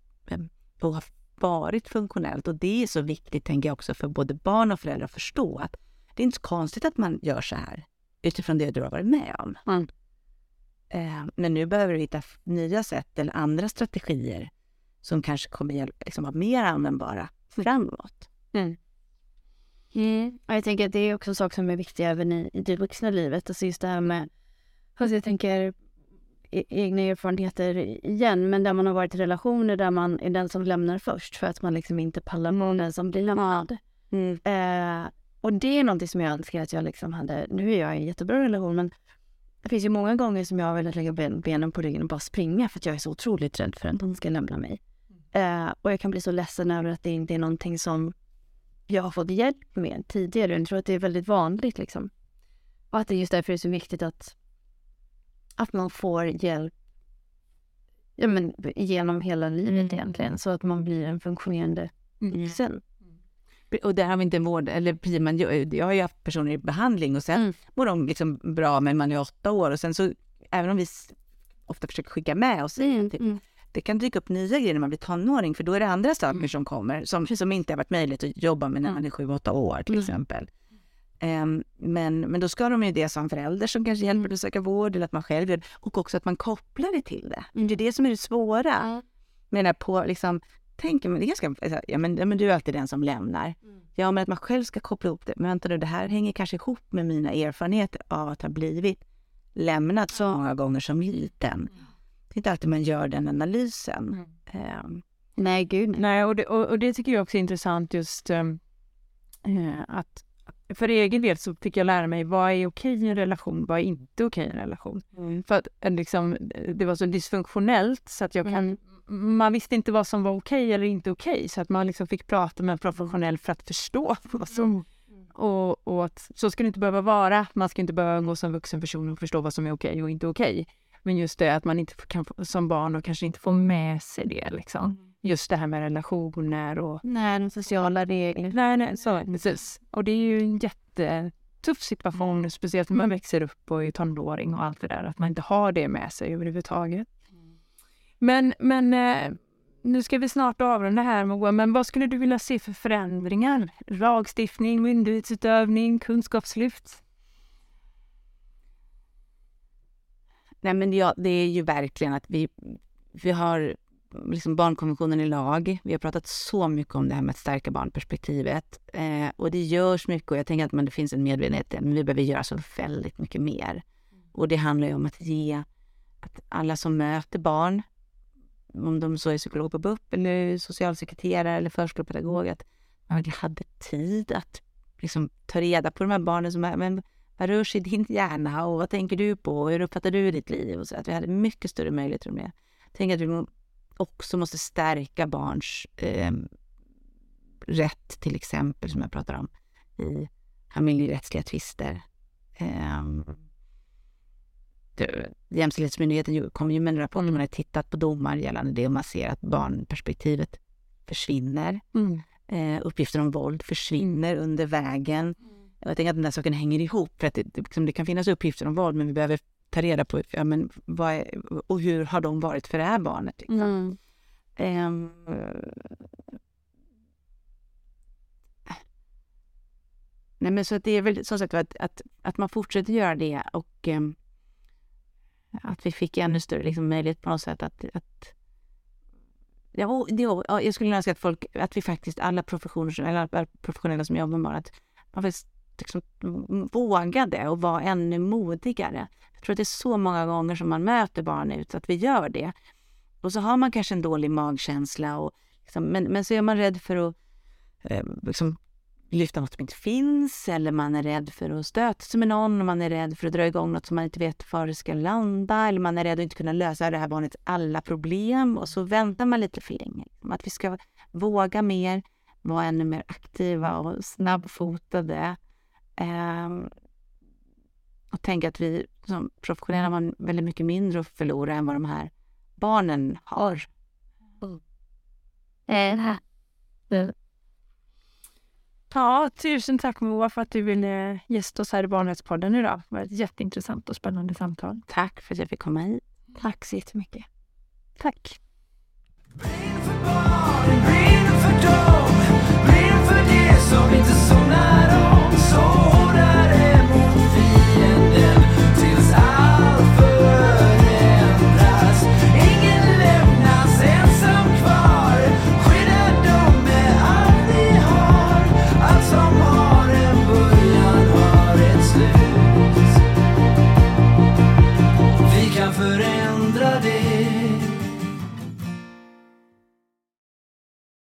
och har varit funktionellt. Och det är så viktigt, tänker jag också, för både barn och föräldrar att förstå att det är inte så konstigt att man gör så här utifrån det du har varit med om. Mm. Eh, men nu behöver vi hitta nya sätt eller andra strategier som kanske kommer liksom vara mer användbara framåt. Mm. Och jag tänker att det är också saker som är viktiga även i, i det vuxna livet. Alltså just det här med, alltså jag tänker e- egna erfarenheter igen, men där man har varit i relationer där man är den som lämnar först för att man liksom inte pallar med den som blir lämnad. Eh, och det är någonting som jag önskar att jag liksom hade, nu är jag i en jättebra relation men det finns ju många gånger som jag har velat lägga ben, benen på ryggen och bara springa för att jag är så otroligt rädd för att de ska lämna mig. Eh, och jag kan bli så ledsen över att det inte är någonting som jag har fått hjälp med tidigare. Jag tror att det är väldigt vanligt liksom. Och att det är just därför det är så viktigt att, att man får hjälp ja, men, genom hela livet Mm. egentligen. Så att man blir en funktionerande vuxen. Och där har vi inte en vård, eller precis, man, jag, jag har ju haft personer i behandling och sen Mm. mår de liksom bra men man är åtta år och sen så, även om vi ofta försöker skicka med oss, Mm, typ, mm. Det kan dyka upp nya grejer när man blir tonåring för då är det andra saker som kommer som, som inte har varit möjligt att jobba med när Mm. man är sju, åtta år till Mm. exempel. Ehm, men, men då ska de ju det som förälder som kanske hjälper till att söka vård eller att man själv gör det. Och också att man kopplar det till det. Det är det som är det svåra. Mm. Menar på liksom, tänk, men det är ganska, ja, men, men du är alltid den som lämnar. Ja, men att man själv ska koppla ihop det. Men vänta nu, det här hänger kanske ihop med mina erfarenheter av att ha blivit lämnad så många gånger som liten. Det är inte alltid man gör den analysen. Ehm, Nej, gud nej. Och det, och, och det tycker jag också är intressant just eh, att för egen del så fick jag lära mig vad är okej i en relation, vad är inte okej i en relation. För att eh, liksom, det var så dysfunktionellt så att jag kan, man visste inte vad som var okej eller inte okej så att man liksom fick prata med en professionell för att förstå vad som och, och att så ska det inte behöva vara. Man ska inte behöva gå som vuxen person och förstå vad som är okej och inte okej. Men just det att man inte kan, som barn och kanske inte får med sig det liksom. Just det här med relationer och Nej, de sociala regler. Nej, nej, så precis. Och det är ju en jättetuff situation, speciellt när man växer upp och är tonåring och allt det där, att man inte har det med sig överhuvudtaget. Men, men eh, nu ska vi snart avrunda här Moa, men vad skulle du vilja se för förändringar? Lagstiftning, myndighetsutövning, kunskapslyft? Nej, men ja, det är ju verkligen att vi, vi har liksom barnkonventionen i lag. Vi har pratat så mycket om det här med att stärka barnperspektivet. Eh, och det görs mycket och jag tänker att man, det finns en medvetenhet, men vi behöver göra så väldigt mycket mer. Och det handlar ju om att ge att alla som möter barn, om de så är psykolog på BUP eller socialsekreterare eller förskolepedagog, att ja, jag hade tid att liksom ta reda på de här barnen som är, men vad rör sig i din hjärna och vad tänker du på hur uppfattar du ditt liv? Och så att vi hade mycket större möjligheter om det. Tänk att vi också måste stärka barns eh, rätt, till exempel, som jag pratar om, i familjerättsliga tvister. Eh, Jämställdhetsmyndigheten kom ju med en rapport, mm. man har tittat på domar gällande det och man ser att barnperspektivet försvinner. Mm. Eh, uppgifter om våld försvinner mm. under vägen. Mm. Jag tänker att den där saken hänger ihop, för att det, liksom, det, kan finnas uppgifter om våld, men vi behöver ta reda på ja, men, vad är, och hur har de varit för det här barnet. Liksom. Eh, nej, men så att det är väl som sagt att, att, att man fortsätter göra det och eh, att vi fick ännu större liksom, möjlighet på något sätt att, att Ja, det, jag skulle önska att folk, att vi faktiskt, alla professioner, eller alla professionella som jobbar med barn, att man faktiskt liksom vågade och var ännu modigare. Jag tror att det är så många gånger som man möter barn ut att vi gör det. Och så har man kanske en dålig magkänsla, och, liksom, men, men så är man rädd för att eh, liksom, lyfta något som inte finns eller man är rädd för att stöta sig med någon och man är rädd för att dra igång något som man inte vet var det ska landa eller man är rädd att inte kunna lösa det här barnets alla problem och så väntar man lite för länge. Att vi ska våga mer, vara ännu mer aktiva och snabbfotade. Um, och tänka att vi som professionella har väldigt mycket mindre att förlora än vad de här barnen har. Mm. Ja, tusen tack Moa för att du ville gästa oss här i Barnrättspodden idag. Det var ett jätteintressant och spännande samtal. Tack för att jag fick komma hit. Tack så jättemycket. Tack. Brinner för barn, brinner för dem, brinner för det som inte